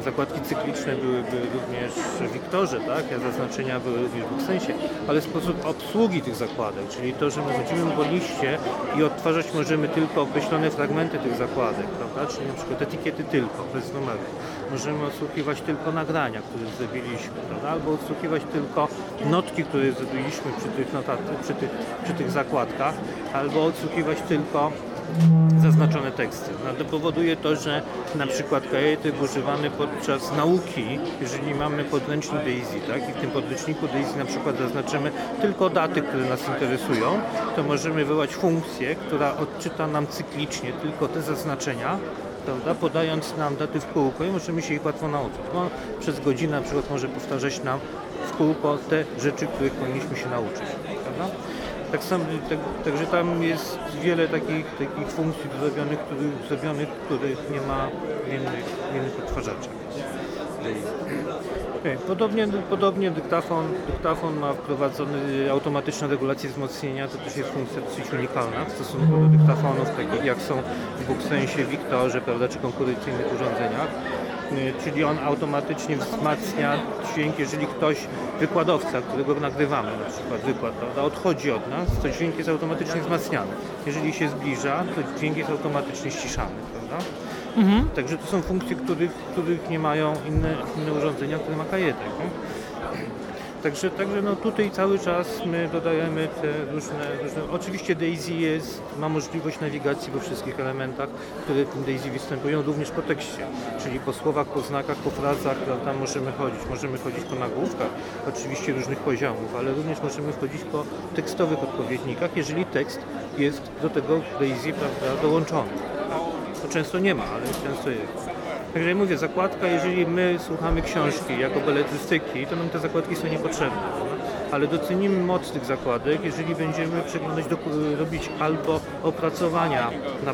S8: zakładki cykliczne byłyby również w Wiktorze, tak? a zaznaczenia były również w sensie, ale sposób obsługi tych zakładek, czyli to, że my chodzimy po liście i odtwarzać możemy tylko określone fragmenty tych zakładek, prawda? czyli na przykład etykiety tylko, bez numeru. Możemy odsłuchiwać tylko nagrania, które zrobiliśmy, prawda? albo odsłuchiwać tylko notki, które zrobiliśmy przy tych, notat- przy tych, przy tych zakładkach, albo odsłuchiwać tylko zaznaczone teksty. No, to powoduje to, że na przykład kajetek używany podczas nauki, jeżeli mamy podręcznik Daisy, tak, i w tym podręczniku Daisy na przykład zaznaczymy tylko daty, które nas interesują, to możemy wywołać funkcję, która odczyta nam cyklicznie tylko te zaznaczenia, prawda, podając nam daty w kółko i możemy się ich łatwo nauczyć. No, przez godzinę na przykład może powtarzać nam w kółko te rzeczy, których powinniśmy się nauczyć. Prawda? Tak samo, tak, także tam jest wiele takich, takich funkcji zrobionych, których, zrobionych, których nie ma w innych, innych odtwarzaczach. Podobnie, podobnie dyktafon, dyktafon ma wprowadzony automatyczną regulację wzmocnienia, to też jest funkcja dosyć unikalna w stosunku do dyktafonów takich jak są w Booksensie, Wiktorze, prawda, czy konkurencyjnych urządzeniach. Y, Czyli on automatycznie wzmacnia dźwięk, jeżeli ktoś, wykładowca, którego nagrywamy, na przykład wykład, prawda, odchodzi od nas, to dźwięk jest automatycznie wzmacniany. Jeżeli się zbliża, to dźwięk jest automatycznie ściszany, prawda? Także to są funkcje, których, których nie mają inne, inne urządzenia, które ma kajetek. Nie? Także, także no tutaj cały czas my dodajemy te różne, różne... Oczywiście Daisy jest, ma możliwość nawigacji we wszystkich elementach, które w tym Daisy występują, również po tekście, czyli po słowach, po znakach, po frazach, tam możemy chodzić. Możemy chodzić po nagłówkach, oczywiście różnych poziomów, ale również możemy chodzić po tekstowych odpowiednikach, jeżeli tekst jest do tego Daisy prawda, dołączony. To często nie ma, ale często jest. Także mówię, zakładka, jeżeli my słuchamy książki jako beletrystyki, to nam te zakładki są niepotrzebne. Ale docenimy moc tych zakładek, jeżeli będziemy przeglądać, doku- robić albo opracowania na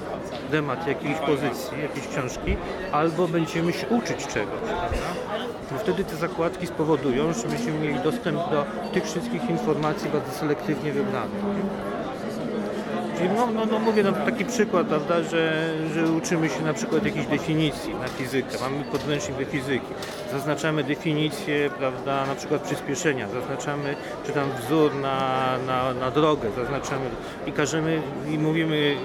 S8: temat jakiejś pozycji, jakiejś książki, albo będziemy się uczyć czegoś. Bo wtedy te zakładki spowodują, że będziemy mieli dostęp do tych wszystkich informacji bardzo selektywnie wybranych. Czyli no, no, no mówię, no, taki przykład, prawda, że, że uczymy się na przykład jakiejś definicji na fizykę, mamy podręcznik do fizyki, zaznaczamy definicję, prawda, na przykład przyspieszenia, zaznaczamy, czy tam wzór na, na, na drogę, zaznaczamy i każemy, i mówimy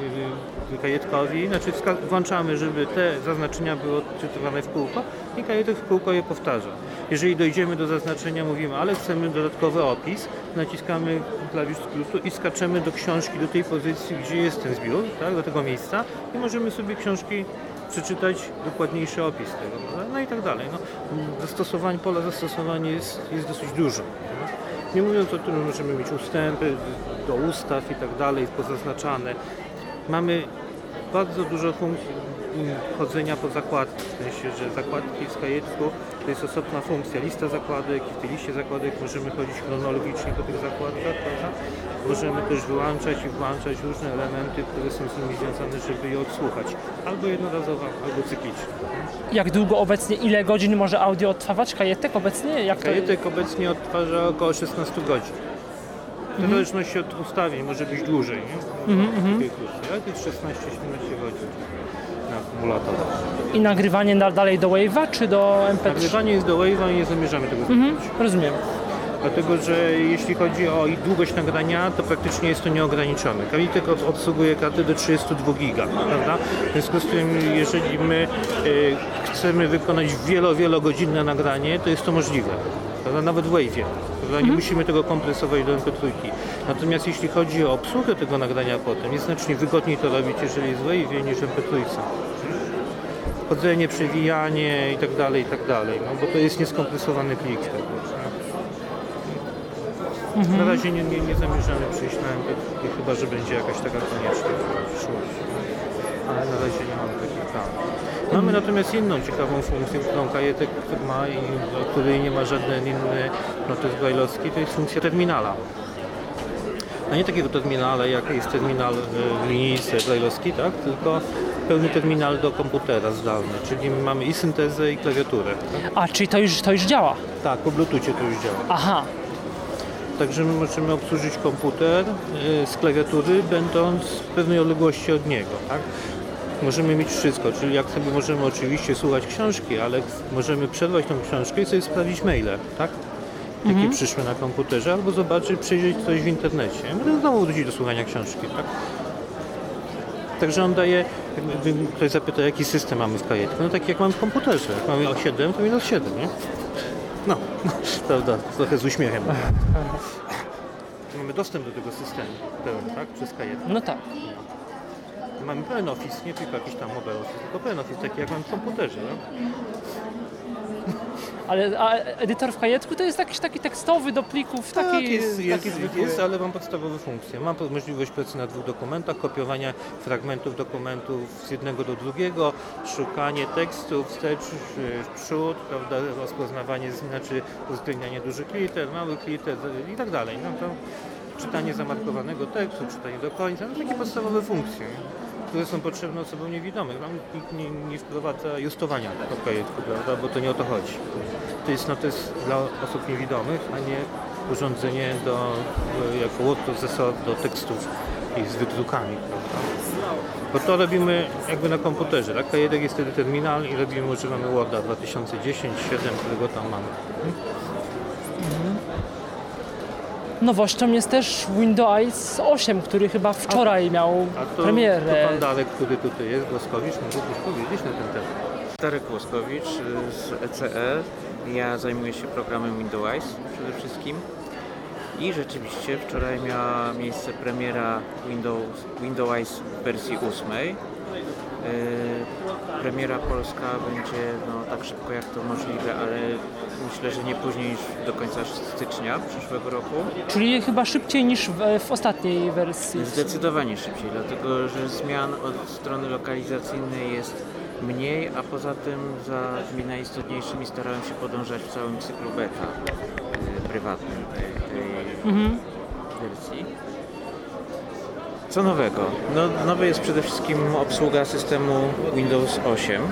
S8: y, kajetkowi, znaczy włączamy, żeby te zaznaczenia były odczytywane w kółko i kajetek w kółko je powtarza. Jeżeli dojdziemy do zaznaczenia, mówimy, ale chcemy dodatkowy opis, naciskamy klawisz skrótu i skaczemy do książki, do tej pozycji, gdzie jest ten zbiór, tak, do tego miejsca i możemy sobie książki przeczytać dokładniejszy opis tego, no i tak dalej. No, zastosowań, pola zastosowań jest, jest dosyć dużo. nie? Mówiąc o tym, że możemy mieć ustępy do ustaw i tak dalej, pozaznaczane. Mamy bardzo dużo funkcji chodzenia po zakładki, w sensie, że zakładki w kajetku to jest osobna funkcja, lista zakładek i w tej liście zakładek możemy chodzić chronologicznie po tych zakładkach, prawda? Możemy też wyłączać i włączać różne elementy, które są z nimi związane, żeby je odsłuchać. Albo jednorazowo, albo cyklicznie.
S3: Jak długo obecnie, ile godzin może audio odtwarzać kajetek obecnie? Jak to
S8: Kajetek obecnie odtwarza około 16 godzin. W zależności od ustawień może być dłużej, nie? Takie krótkie, ale to jest 16-17 godzin na.
S3: I nagrywanie na, dalej do Wave'a czy do MP3?
S8: Nagrywanie jest do Wave'a i nie zamierzamy tego
S3: Mhm,
S8: zmienić.
S3: rozumiem.
S8: Dlatego, że jeśli chodzi o długość nagrania, to praktycznie jest to nieograniczone. Kawitek od- obsługuje karty do 32 giga, prawda? W związku z tym, jeżeli my y, chcemy wykonać wielo, wielogodzinne nagranie, to jest to możliwe. Prawda? Nawet w Wave'ie. Prawda? Nie musimy tego kompresować do MP3. Natomiast jeśli chodzi o obsługę tego nagrania potem, jest znacznie wygodniej to robić, jeżeli jest w Wave'ie niż w MP3 chodzenie, przewijanie i tak dalej, i tak dalej, no bo to jest nieskompresowany plik. no. Na razie nie, nie, nie zamierzamy przejść na MP, chyba że będzie jakaś taka konieczność w przyszłości. Ale na razie nie mamy takich planów. Mamy natomiast inną ciekawą funkcję, którą Kajetek ma i o której nie ma żaden inny notes brajlowski, to jest funkcja terminala. No nie takiego terminala, jak jest terminal y, w linijce brajlowski, tak? tylko pełny terminal do komputera zdalny, czyli mamy i syntezę i klawiaturę.
S3: A, czyli to już, to już działa?
S8: Tak, po Bluetoothie to już działa.
S3: Aha,
S8: Także my możemy obsłużyć komputer y, z klawiatury, będąc w pewnej odległości od niego. Tak? Możemy mieć wszystko, czyli jak sobie możemy oczywiście słuchać książki, ale możemy przerwać tą książkę i sobie sprawdzić maile, tak? Jakie przyszły na komputerze, albo zobaczyć, przejrzeć coś w internecie. Możemy znowu wrócić do słuchania książki, tak? Także on daje, jakby ktoś zapyta, jaki system mamy w kajetku. No tak jak mam w komputerze. Jak mamy o 7, to minus 7, nie? No, prawda, trochę z uśmiechem. Mamy dostęp do tego systemu tak? Przez kajetkę.
S3: no tak.
S8: Mamy pełen office, nie tylko jakiś tam mobile office, tylko pełen office, taki jak mam w komputerze. No?
S3: Ale a edytor w kajetku to jest jakiś taki tekstowy do plików, taki,
S8: Tak, jest,
S3: taki
S8: jest,
S3: zwykły.
S8: jest, ale mam podstawowe funkcje. Mam możliwość pracy na dwóch dokumentach, kopiowania fragmentów dokumentów z jednego do drugiego, szukanie tekstu wstecz, w przód, prawda, rozpoznawanie, znaczy uwzględnianie dużych liter, małych liter i tak dalej. No to czytanie zamarkowanego tekstu, czytanie do końca, no takie podstawowe funkcje. Które są potrzebne osobom niewidomym. Nikt nie, nie wprowadza justowania do projektu, prawda? bo to nie o to chodzi. To jest notes dla osób niewidomych, a nie urządzenie do, jako processor do tekstów i z wydrukami. Prawda? Bo to robimy jakby na komputerze. Tak? K1 jest wtedy terminal i robimy, używamy Worda 2010, 7, którego tam mamy.
S3: Nowością jest też Windows 8, który chyba wczoraj miał
S8: A to,
S3: premierę.
S8: to pan Darek, który tutaj jest, Głoskowicz, mógłbyś powiedzieć na ten temat.
S9: Darek Głoskowicz y, z ECE. Ja zajmuję się programem Windows przede wszystkim. I rzeczywiście wczoraj miała miejsce premiera Windows, Windows w wersji 8. Y, Premiera polska będzie no, tak szybko jak to możliwe, ale myślę, że nie później niż do końca stycznia przyszłego roku.
S3: Czyli chyba szybciej niż w, w ostatniej wersji.
S9: Zdecydowanie szybciej, dlatego że zmian od strony lokalizacyjnej jest mniej, a poza tym za tymi najistotniejszymi starałem się podążać w całym cyklu beta y, prywatnym tej, tej wersji. Co nowego? No, nowe jest przede wszystkim obsługa systemu Windows 8 y,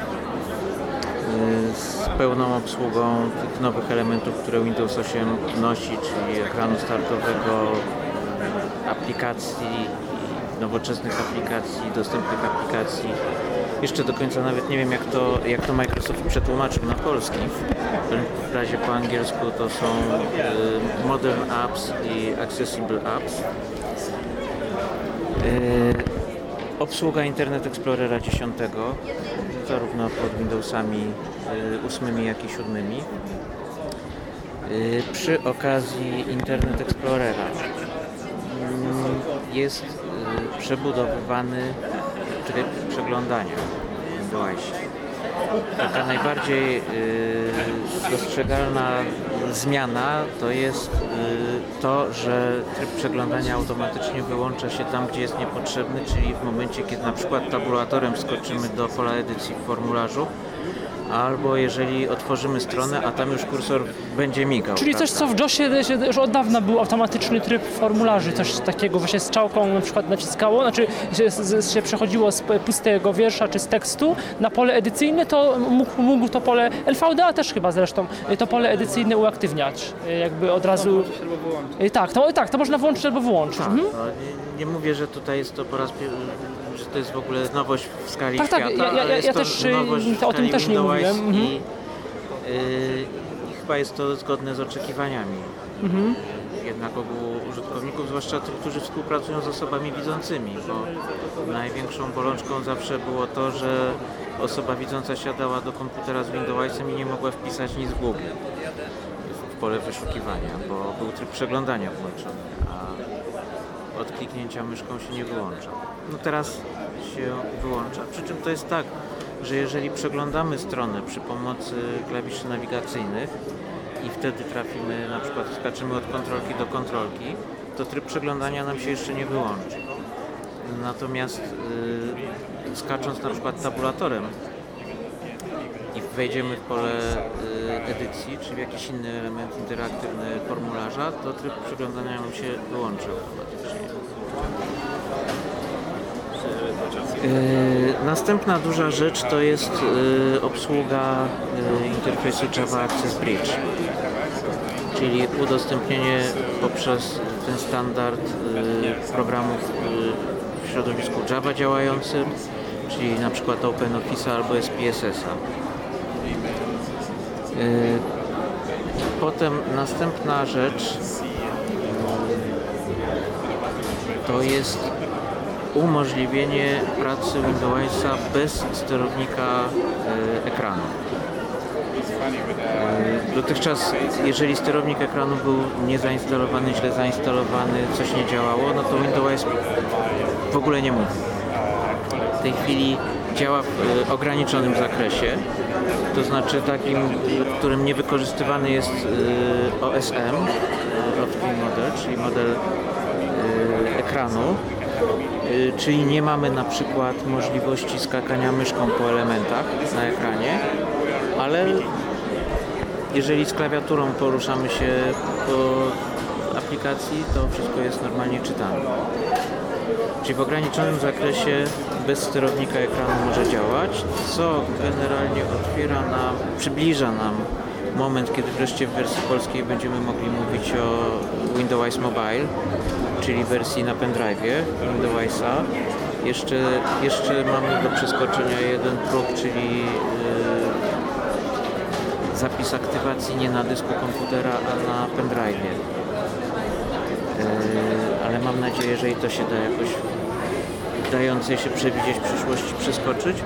S9: z pełną obsługą tych nowych elementów, które Windows 8 nosi, czyli ekranu startowego, aplikacji, nowoczesnych aplikacji, dostępnych aplikacji. Jeszcze do końca nawet nie wiem jak to, jak to Microsoft przetłumaczył na polski. W razie po angielsku to są y, Modern Apps i Accessible Apps. Y, Obsługa Internet Explorera 10, zarówno pod Windowsami y, 8 jak i 7. Y, Przy okazji Internet Explorera mm, jest przebudowywany tryb przeglądania w Windowsie. Taka najbardziej dostrzegalna zmiana to jest y, to, że tryb przeglądania automatycznie wyłącza się tam, gdzie jest niepotrzebny, czyli w momencie, kiedy na przykład tabulatorem wskoczymy do pola edycji w formularzu, albo jeżeli otworzymy stronę, a tam już kursor będzie migał.
S3: Czyli coś,
S9: prawda?
S3: co w JOSie już od dawna był automatyczny tryb formularzy, coś takiego właśnie z czałką na przykład naciskało, znaczy się, się przechodziło z pustego wiersza czy z tekstu na pole edycyjne, to mógł, mógł to pole LVDA też chyba zresztą to pole edycyjne uaktywniać, jakby od razu. Tak, to, tak, to można włączyć albo wyłączyć.
S9: Tak,
S3: Mhm.
S9: nie, nie mówię, że tutaj jest to po raz pierwszy, to jest w ogóle nowość w skali
S3: Tak, tak,
S9: świata,
S3: ja- ja-
S9: ale jest
S3: ja
S9: to
S3: też, y,
S9: nowość w
S3: to o tym
S9: skali
S3: też nie
S9: Windows
S3: mówiłem, mhm.
S9: I, y, I chyba jest to zgodne z oczekiwaniami
S3: Mhm.
S9: jednak ogółu użytkowników, zwłaszcza tych, którzy współpracują z osobami widzącymi, bo największą bolączką zawsze było to, że osoba widząca siadała do komputera z Windowsem i nie mogła wpisać nic w Google w pole wyszukiwania, bo był tryb przeglądania włączony, a od kliknięcia myszką się nie wyłącza. No teraz się wyłącza. Przy czym to jest tak, że jeżeli przeglądamy stronę przy pomocy klawiszy nawigacyjnych i wtedy trafimy, na przykład skaczymy od kontrolki do kontrolki, to tryb przeglądania nam się jeszcze nie wyłączy. Natomiast yy, skacząc na przykład tabulatorem i wejdziemy w pole y, edycji, czy w jakiś inny element interaktywny formularza, to tryb przeglądania nam się wyłączy automatycznie. Y, Następna duża rzecz to jest y, obsługa y, interfejsu Java Access Bridge, czyli udostępnienie poprzez ten standard programów w środowisku Java działającym, czyli na przykład OpenOffice albo SPSS-a. Potem następna rzecz to jest umożliwienie pracy Windowsa bez sterownika y, ekranu. Y, Dotychczas, jeżeli sterownik ekranu był niezainstalowany, źle zainstalowany, coś nie działało, no to Windows w ogóle nie mówi. W tej chwili działa w y, ograniczonym zakresie, to znaczy takim, w którym niewykorzystywany jest y, OSM, Optic Model, czyli model ekranu, czyli nie mamy na przykład możliwości skakania myszką po elementach na ekranie, ale jeżeli z klawiaturą poruszamy się po aplikacji, to wszystko jest normalnie czytane. Czyli w ograniczonym zakresie bez sterownika ekranu może działać, co generalnie otwiera nam, przybliża nam moment, kiedy wreszcie w wersji polskiej będziemy mogli mówić o Windows Mobile, czyli wersji na pendrive'ie Windowsa. Jeszcze, jeszcze mamy do przeskoczenia jeden próg, czyli yy, zapis aktywacji nie na dysku komputera, a na pendrive'ie. Yy, ale mam nadzieję, że i to się da jakoś dającej się przewidzieć w przyszłości przeskoczyć.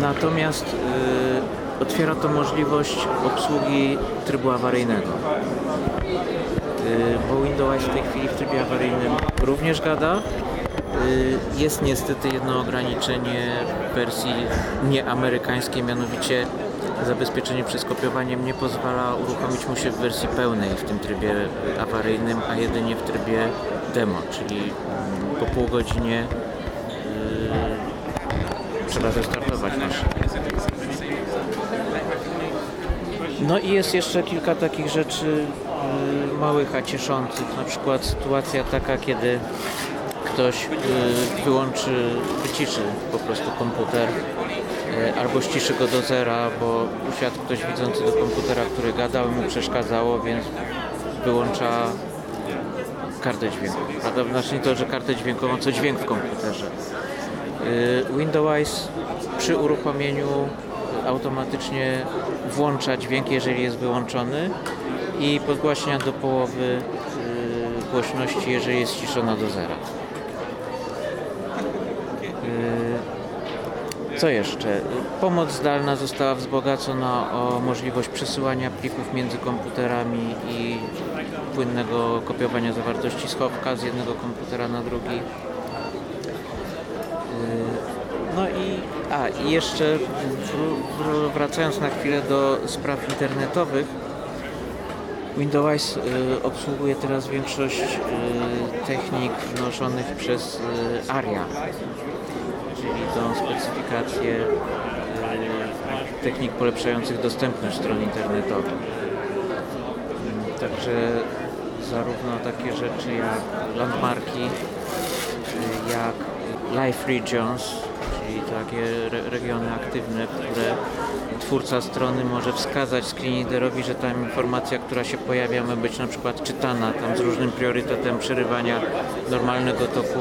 S9: Natomiast yy, otwiera to możliwość obsługi trybu awaryjnego. Yy, bo Windows w tej chwili w trybie awaryjnym również gada. Yy, Jest niestety jedno ograniczenie wersji nieamerykańskiej, mianowicie zabezpieczenie przez kopiowaniem nie pozwala uruchomić mu się w wersji pełnej w tym trybie awaryjnym, a jedynie w trybie demo, czyli mm, po pół godzinie yy, trzeba zrestartować maszynę. No i jest jeszcze kilka takich rzeczy yy, małych, a cieszących. Na przykład sytuacja taka, kiedy ktoś yy, wyłączy, wyciszy po prostu komputer yy, albo ściszy go do zera, bo usiadł ktoś widzący do komputera, który gadał mu przeszkadzało, więc wyłącza kartę dźwiękową. Prawda? Znaczy to, że kartę dźwiękową, co dźwięk w komputerze. Yy, Windows przy uruchomieniu automatycznie włącza dźwięk, jeżeli jest wyłączony i podgłaśnia do połowy yy, głośności, jeżeli jest ściszona do zera. Yy, Co jeszcze? Pomoc zdalna została wzbogacona o możliwość przesyłania plików między komputerami i płynnego kopiowania zawartości schowka z jednego komputera na drugi. Yy, No i, a, i jeszcze wr- wr- wracając na chwilę do spraw internetowych, Windows y, obsługuje teraz większość y, technik wnoszonych przez y, ARIA, czyli tą specyfikację y, technik polepszających dostępność stron internetowych. Także zarówno takie rzeczy jak landmarki, y, jak live regions, czyli takie re- regiony aktywne, które twórca strony może wskazać screenreaderowi, że ta informacja, która się pojawia ma być na przykład czytana tam z różnym priorytetem przerywania normalnego toku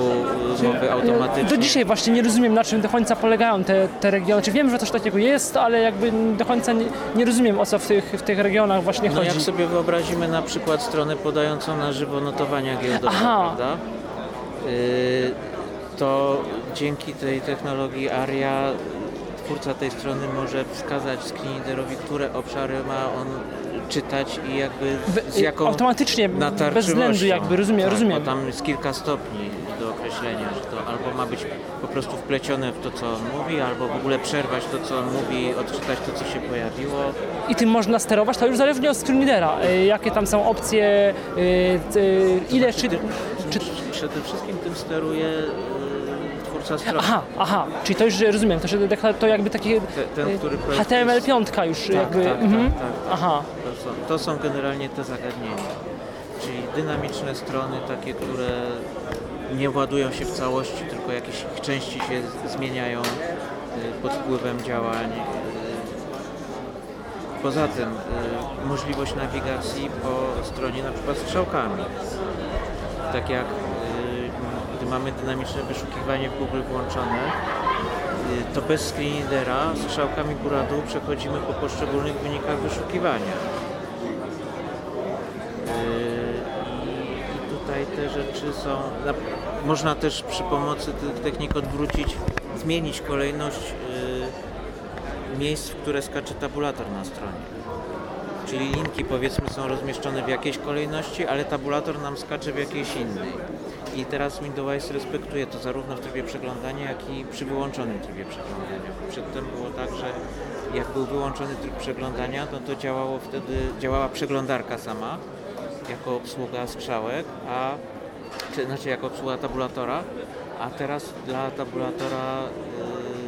S9: mowy automatycznie.
S3: Do dzisiaj właśnie nie rozumiem, na czym do końca polegają te, te regiony. Czy wiem, że coś takiego jest, ale jakby do końca nie, nie rozumiem, o co w tych, w tych regionach właśnie
S9: No
S3: chodzi.
S9: jak sobie wyobrazimy na przykład stronę podającą na żywo notowania giełdowe,
S3: Aha.
S9: prawda? Y, to dzięki tej technologii ARIA twórca tej strony może wskazać screenreaderowi, które obszary ma on czytać i jakby z jaką
S3: automatycznie, bez względu jakby, rozumiem,
S9: tak,
S3: rozumiem.
S9: Bo tam jest kilka stopni do określenia, że to albo ma być po prostu wplecione w to, co on mówi, albo w ogóle przerwać to, co on mówi, odczytać to, co się pojawiło.
S3: I tym można sterować, to już zależnie od screenreadera. y, Jakie tam są opcje, y, y, ile czy...
S9: Ty-
S3: czy
S9: Przede wszystkim tym steruje twórca strony.
S3: aha, aha, czyli to już rozumiem, to, to jakby takie
S9: Te- ten,
S3: y,
S9: który projekt
S3: HTML5 już
S9: Tak,
S3: jakby...
S9: tak,
S3: mhm.
S9: tak, tak, tak.
S3: Aha,
S9: To są, to są generalnie te zagadnienia. Czyli dynamiczne strony, takie, które nie ładują się w całości, tylko jakieś ich części się zmieniają y, pod wpływem działań. y. Poza tym możliwość nawigacji po stronie na przykład strzałkami. Tak jak mamy dynamiczne wyszukiwanie w Google włączone, y, to bez screenreadera strzałkami góra-dół przechodzimy po poszczególnych wynikach wyszukiwania. Yy, I tutaj te rzeczy są. na- Można też przy pomocy tych technik odwrócić, zmienić kolejność yy, miejsc, w które skacze tabulator na stronie. Czyli linki powiedzmy są rozmieszczone w jakiejś kolejności, ale tabulator nam skacze w jakiejś innej. I teraz Windows respektuje to zarówno w trybie przeglądania, jak i przy wyłączonym trybie przeglądania. Przedtem było tak, że jak był wyłączony tryb przeglądania, no to działało wtedy, działała przeglądarka sama jako obsługa strzałek, a czy, znaczy jako obsługa tabulatora, a teraz dla tabulatora,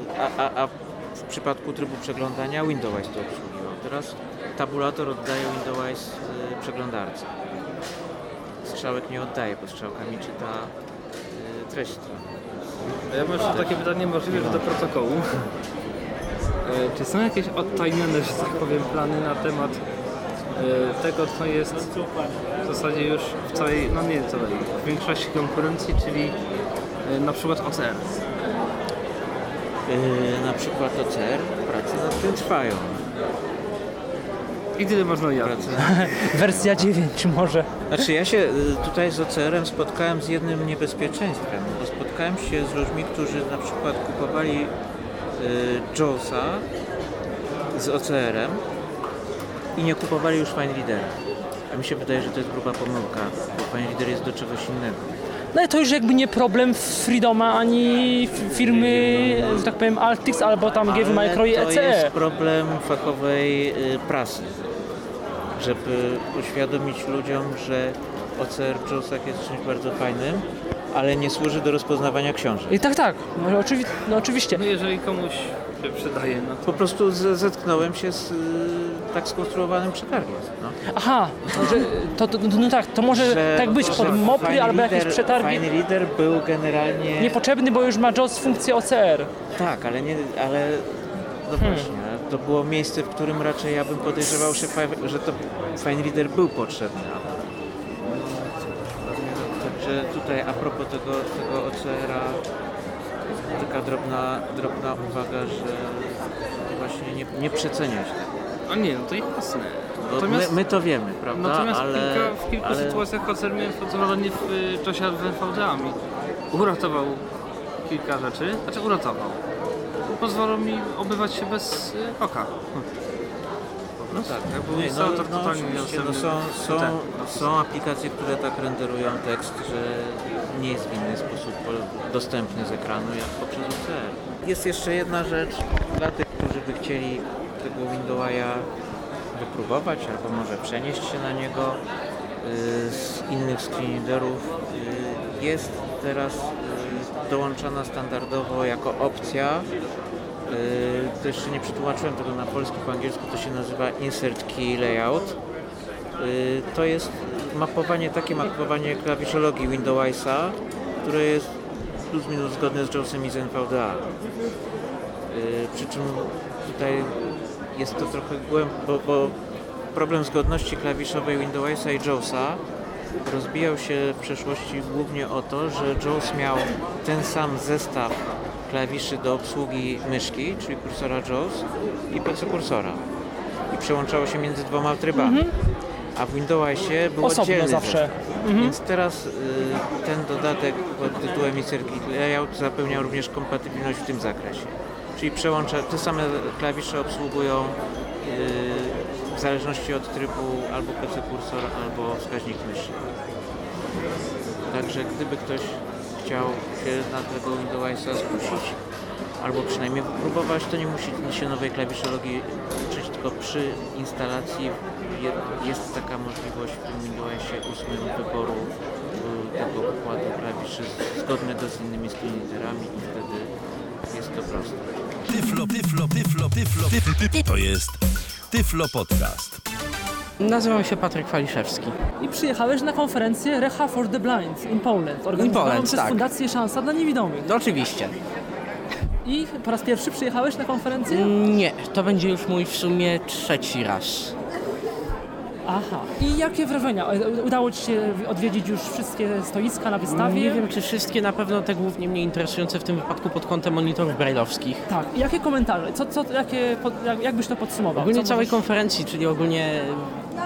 S9: yy, a, a, a w przypadku trybu przeglądania Windows to obsługiwał. Teraz tabulator oddaje Windows yy, przeglądarce. Strzałek nie oddaje, bo strzałkami czyta treść.
S4: Ja mam jeszcze takie pytanie możliwe, że do protokołu. E, Czy są jakieś odtajnione, że tak powiem, plany na temat e, tego, co jest w zasadzie już w całej, no nie całej, w większości konkurencji, czyli e, na przykład OCR?
S9: Yy, na przykład OCR, prace nad tym trwają.
S4: I tyle można.
S9: Prace
S3: Wersja 9 może.
S9: Znaczy ja się y, tutaj z OCR-em spotkałem z jednym niebezpieczeństwem, bo spotkałem się z ludźmi, którzy na przykład kupowali y, Jawsa z OCR-em i nie kupowali już Fine Leadera. A mi się wydaje, że to jest gruba pomyłka, bo Fine Leader jest do czegoś innego.
S3: No i to już jakby nie problem Freedoma ani firmy, że tak powiem, Altix albo tam GW Micro i E.
S9: to
S3: ECE.
S9: jest problem fachowej y, prasy, żeby uświadomić ludziom, że OCR w Jawsach jest czymś bardzo fajnym, ale nie służy do rozpoznawania książek.
S3: I tak, tak, no, oczywi- no oczywiście.
S4: No jeżeli komuś się przydaje, no to
S9: Po prostu z, zetknąłem się z y, tak skonstruowanym przetargiem. No.
S3: Aha, że to, to, no tak, to może tak być
S9: że
S3: pod mopry
S9: Fine
S3: albo jakieś
S9: Leader-
S3: przetargi.
S9: Fine Leader był generalnie...
S3: Niepotrzebny, bo już ma JAWS funkcję OCR.
S9: Tak, ale nie, ale no
S3: Hmm.
S9: właśnie, to było miejsce, w którym raczej ja bym podejrzewał, że, że to Fine Reader był potrzebny. Także tutaj a propos tego, tego OCR-a taka drobna, drobna uwaga, że właśnie nie, nie przeceniać tego.
S4: a nie, no to jasne. Natomiast-
S9: my, my to wiemy, prawda?
S4: Natomiast
S9: ale,
S4: w, kilka, w kilku
S9: ale...
S4: sytuacjach koncern miał funkcjonowanie w y, czasie w NVDA-mi. Uratował kilka rzeczy, znaczy uratował. Pozwalał mi obywać się bez y, oka.
S9: No tak,
S4: Jak był
S9: nie, no, no,
S4: totalnie
S9: oczywiście, no, są, są,
S4: ten.
S9: są aplikacje, które tak renderują tekst, że nie jest w inny sposób po- dostępny z ekranu jak poprzez OCR. Jest jeszcze jedna rzecz dla tych, którzy by chcieli tego Windowsa wypróbować albo może przenieść się na niego y, z innych screenreaderów. Y, Jest teraz y, dołączana standardowo jako opcja Yy, to jeszcze nie przetłumaczyłem tego na polski, po angielsku to się nazywa Insert Key Layout. Yy, To jest mapowanie, takie mapowanie klawiszologii Windowsa, które jest plus minus zgodne z JAWSem i z NVDA. Yy, Przy czym tutaj jest to trochę głębiej, bo, bo problem zgodności klawiszowej Windowsa i JAWSa rozbijał się w przeszłości głównie o to, że JAWS miał ten sam zestaw klawiszy do obsługi myszki, czyli kursora JAWS i PC kursora. I przełączało się między dwoma trybami. A w Windowsie był
S3: Osobno
S9: oddzielny
S3: zawsze.
S9: zestaw. Więc teraz y, ten dodatek pod tytułem Key Layout zapewnia również kompatybilność w tym zakresie. Czyli przełącza, te same klawisze obsługują y, w zależności od trybu albo PC kursor, albo wskaźnik myszy. Także gdyby ktoś chciał się na tego Windowsa skusić, albo przynajmniej próbować, to nie musi się nowej klawiszologii uczyć, tylko przy instalacji je- jest taka możliwość w tym Windowsie 8 wyboru y, tego układu klawiszy zgodnego z innymi screenreaderami i wtedy jest to proste.
S1: Tyflo, tyflo, tyflo, tyflo, tyflo, tyflo. To jest Tyflo Podcast.
S10: Nazywam się Patryk Waliszewski.
S3: I przyjechałeś na konferencję Reha for the Blind in Poland, organizowaną
S10: Poland,
S3: przez
S10: tak.
S3: Fundację Szansa dla Niewidomych.
S10: No oczywiście.
S3: I po raz pierwszy przyjechałeś na konferencję?
S10: Nie, to będzie już mój w sumie trzeci raz.
S3: Aha. I jakie wrażenia? Udało Ci się odwiedzić już wszystkie stoiska na wystawie?
S10: Nie wiem, czy wszystkie, na pewno te głównie mnie interesujące w tym wypadku pod kątem monitorów brajlowskich.
S3: Tak. I jakie komentarze? Co, co, jakie, jak, jak byś to podsumował?
S10: Ogólnie
S3: Co
S10: całej
S3: możesz-
S10: konferencji, czyli ogólnie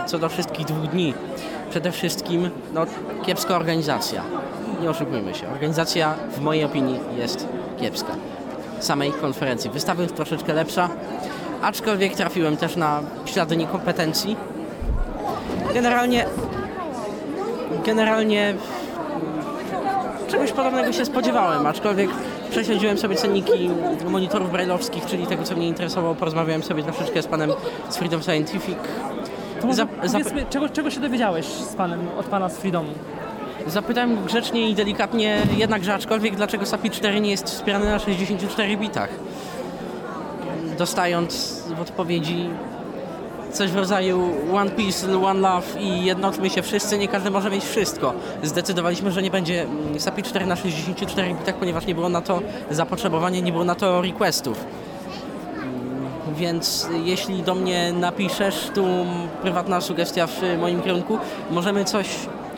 S10: co do wszystkich dwóch dni. Przede wszystkim, no, kiepska organizacja. Nie oszukujmy się. Organizacja, w mojej opinii, jest kiepska. Samej konferencji. Wystawa jest troszeczkę lepsza, aczkolwiek trafiłem też na ślady niekompetencji. Generalnie, generalnie czegoś podobnego się spodziewałem, aczkolwiek prześledziłem sobie cenniki monitorów brajlowskich, czyli tego, co mnie interesowało. Porozmawiałem sobie troszeczkę z panem z Freedom Scientific.
S3: To może powiedzmy, czego, czego się dowiedziałeś z panem, od pana z Freedomu?
S10: Zapytałem grzecznie i delikatnie, jednakże aczkolwiek, dlaczego SAPI 4 nie jest wspierany na 64 bitach. Dostając w odpowiedzi coś w rodzaju One Peace, One Love i jednoczmy się wszyscy, nie każdy może mieć wszystko. Zdecydowaliśmy, że nie będzie mm, SAPI 4 na 64 bitach, ponieważ nie było na to zapotrzebowania, nie było na to requestów. Mm, Więc jeśli do mnie napiszesz, tu prywatna sugestia w moim kierunku, możemy coś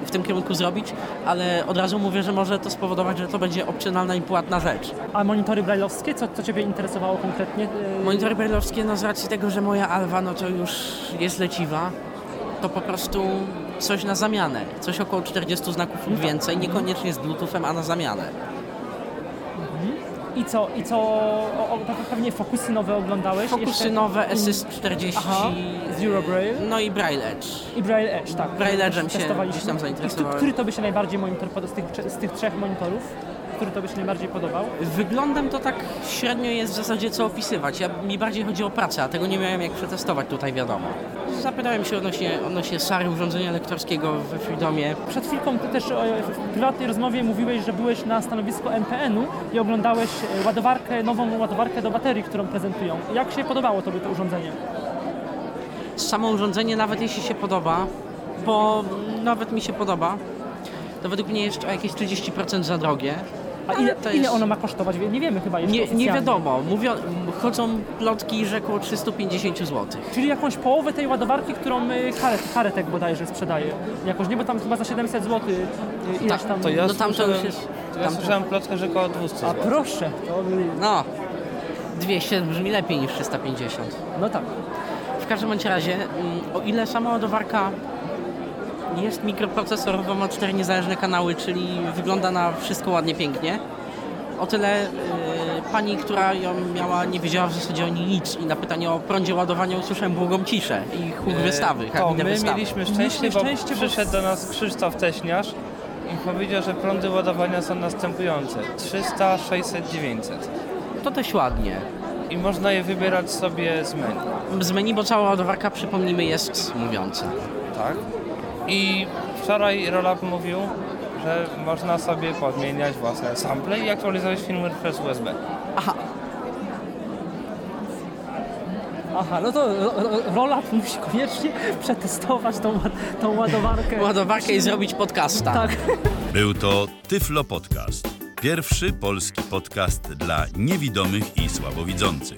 S10: w tym kierunku zrobić, ale od razu mówię, że może to spowodować, że to będzie opcjonalna i płatna rzecz.
S3: A monitory brajlowskie, co, co Ciebie interesowało konkretnie? E,
S10: Monitory brajlowskie, no z racji tego, że moja Alwa no to już jest leciwa, to po prostu coś na zamianę. Coś około 40 znaków lub więcej, niekoniecznie z Bluetoothem, a na zamianę.
S3: I co, i co, o, o, tak pewnie fokusy nowe oglądałeś?
S10: Fokusy
S3: jeszcze?
S10: nowe, SS40,
S3: Aha, z Eurobraille
S10: no i Braille Edge.
S3: i Braille Edge, tak.
S10: Braille Edge'em się gdzieś tam
S3: I
S10: zainteresowałem.
S3: Który to by się najbardziej monitor z tych, z tych trzech monitorów? Który to by się najbardziej podobał?
S10: Wyglądem to tak średnio jest w zasadzie co opisywać. Ja, mi bardziej chodzi o pracę, a tego nie miałem jak przetestować tutaj wiadomo. Zapytałem się odnośnie, odnośnie Sary urządzenia lektorskiego we Freedomie.
S3: Przed chwilką Ty też w prywatnej rozmowie mówiłeś, że byłeś na stanowisku MPN-u i oglądałeś e, ładowarkę, nową ładowarkę do baterii, którą prezentują. Jak się podobało Tobie to urządzenie?
S10: Samo urządzenie, nawet jeśli się podoba, bo nawet mi się podoba, to według mnie jest o jakieś 30% za drogie.
S3: A ile,
S10: to
S3: ile
S10: jest-
S3: ono ma kosztować? Nie wiemy chyba jeszcze
S10: Nie, nie wiadomo. Mówią, chodzą plotki, że około 350 zł.
S3: Czyli jakąś połowę tej ładowarki, którą y, Karet, Karetek bodajże sprzedaje. Jakoś, nie, bo tam chyba za 700 zł y, ileś tam...
S4: To ja
S10: No tam to
S4: słyszałem,
S10: już jest-
S4: to ja
S10: tam-
S4: słyszałem plotkę, że około 200
S3: A
S4: zł.
S3: proszę, to,
S10: No, 200 brzmi lepiej niż 350.
S3: no tak.
S10: W każdym bądź razie, mm, o ile sama ładowarka jest mikroprocesorowa, ma cztery niezależne kanały, czyli wygląda na wszystko ładnie, pięknie, o tyle y, pani, która ją miała, nie wiedziała w zasadzie o niej nic i na pytanie o prądzie ładowania usłyszałem błogą ciszę i wystawy,
S4: E, To
S10: kabinę
S4: my
S10: wystawy.
S4: mieliśmy szczęście,
S3: Mieliśmy
S4: bo
S3: szczęście, bo-
S4: przyszedł do nas Krzysztof Teśniarz i powiedział, że prądy ładowania są następujące. 300, 600, 900.
S10: To dość ładnie.
S4: I można je wybierać sobie z menu,
S10: Z menu, bo cała ładowarka, przypomnijmy, jest mówiąca.
S4: tak? I wczoraj Rolab mówił, że można sobie podmieniać własne sample i aktualizować firmware przez USB.
S10: Aha,
S3: Aha, no to ro- ro- Rolat musi koniecznie przetestować tą, tą ładowarkę.
S10: ładowarkę i zrobić podcasta.
S3: Tak.
S1: Był to Tyflo Podcast. Pierwszy polski podcast dla niewidomych i słabowidzących.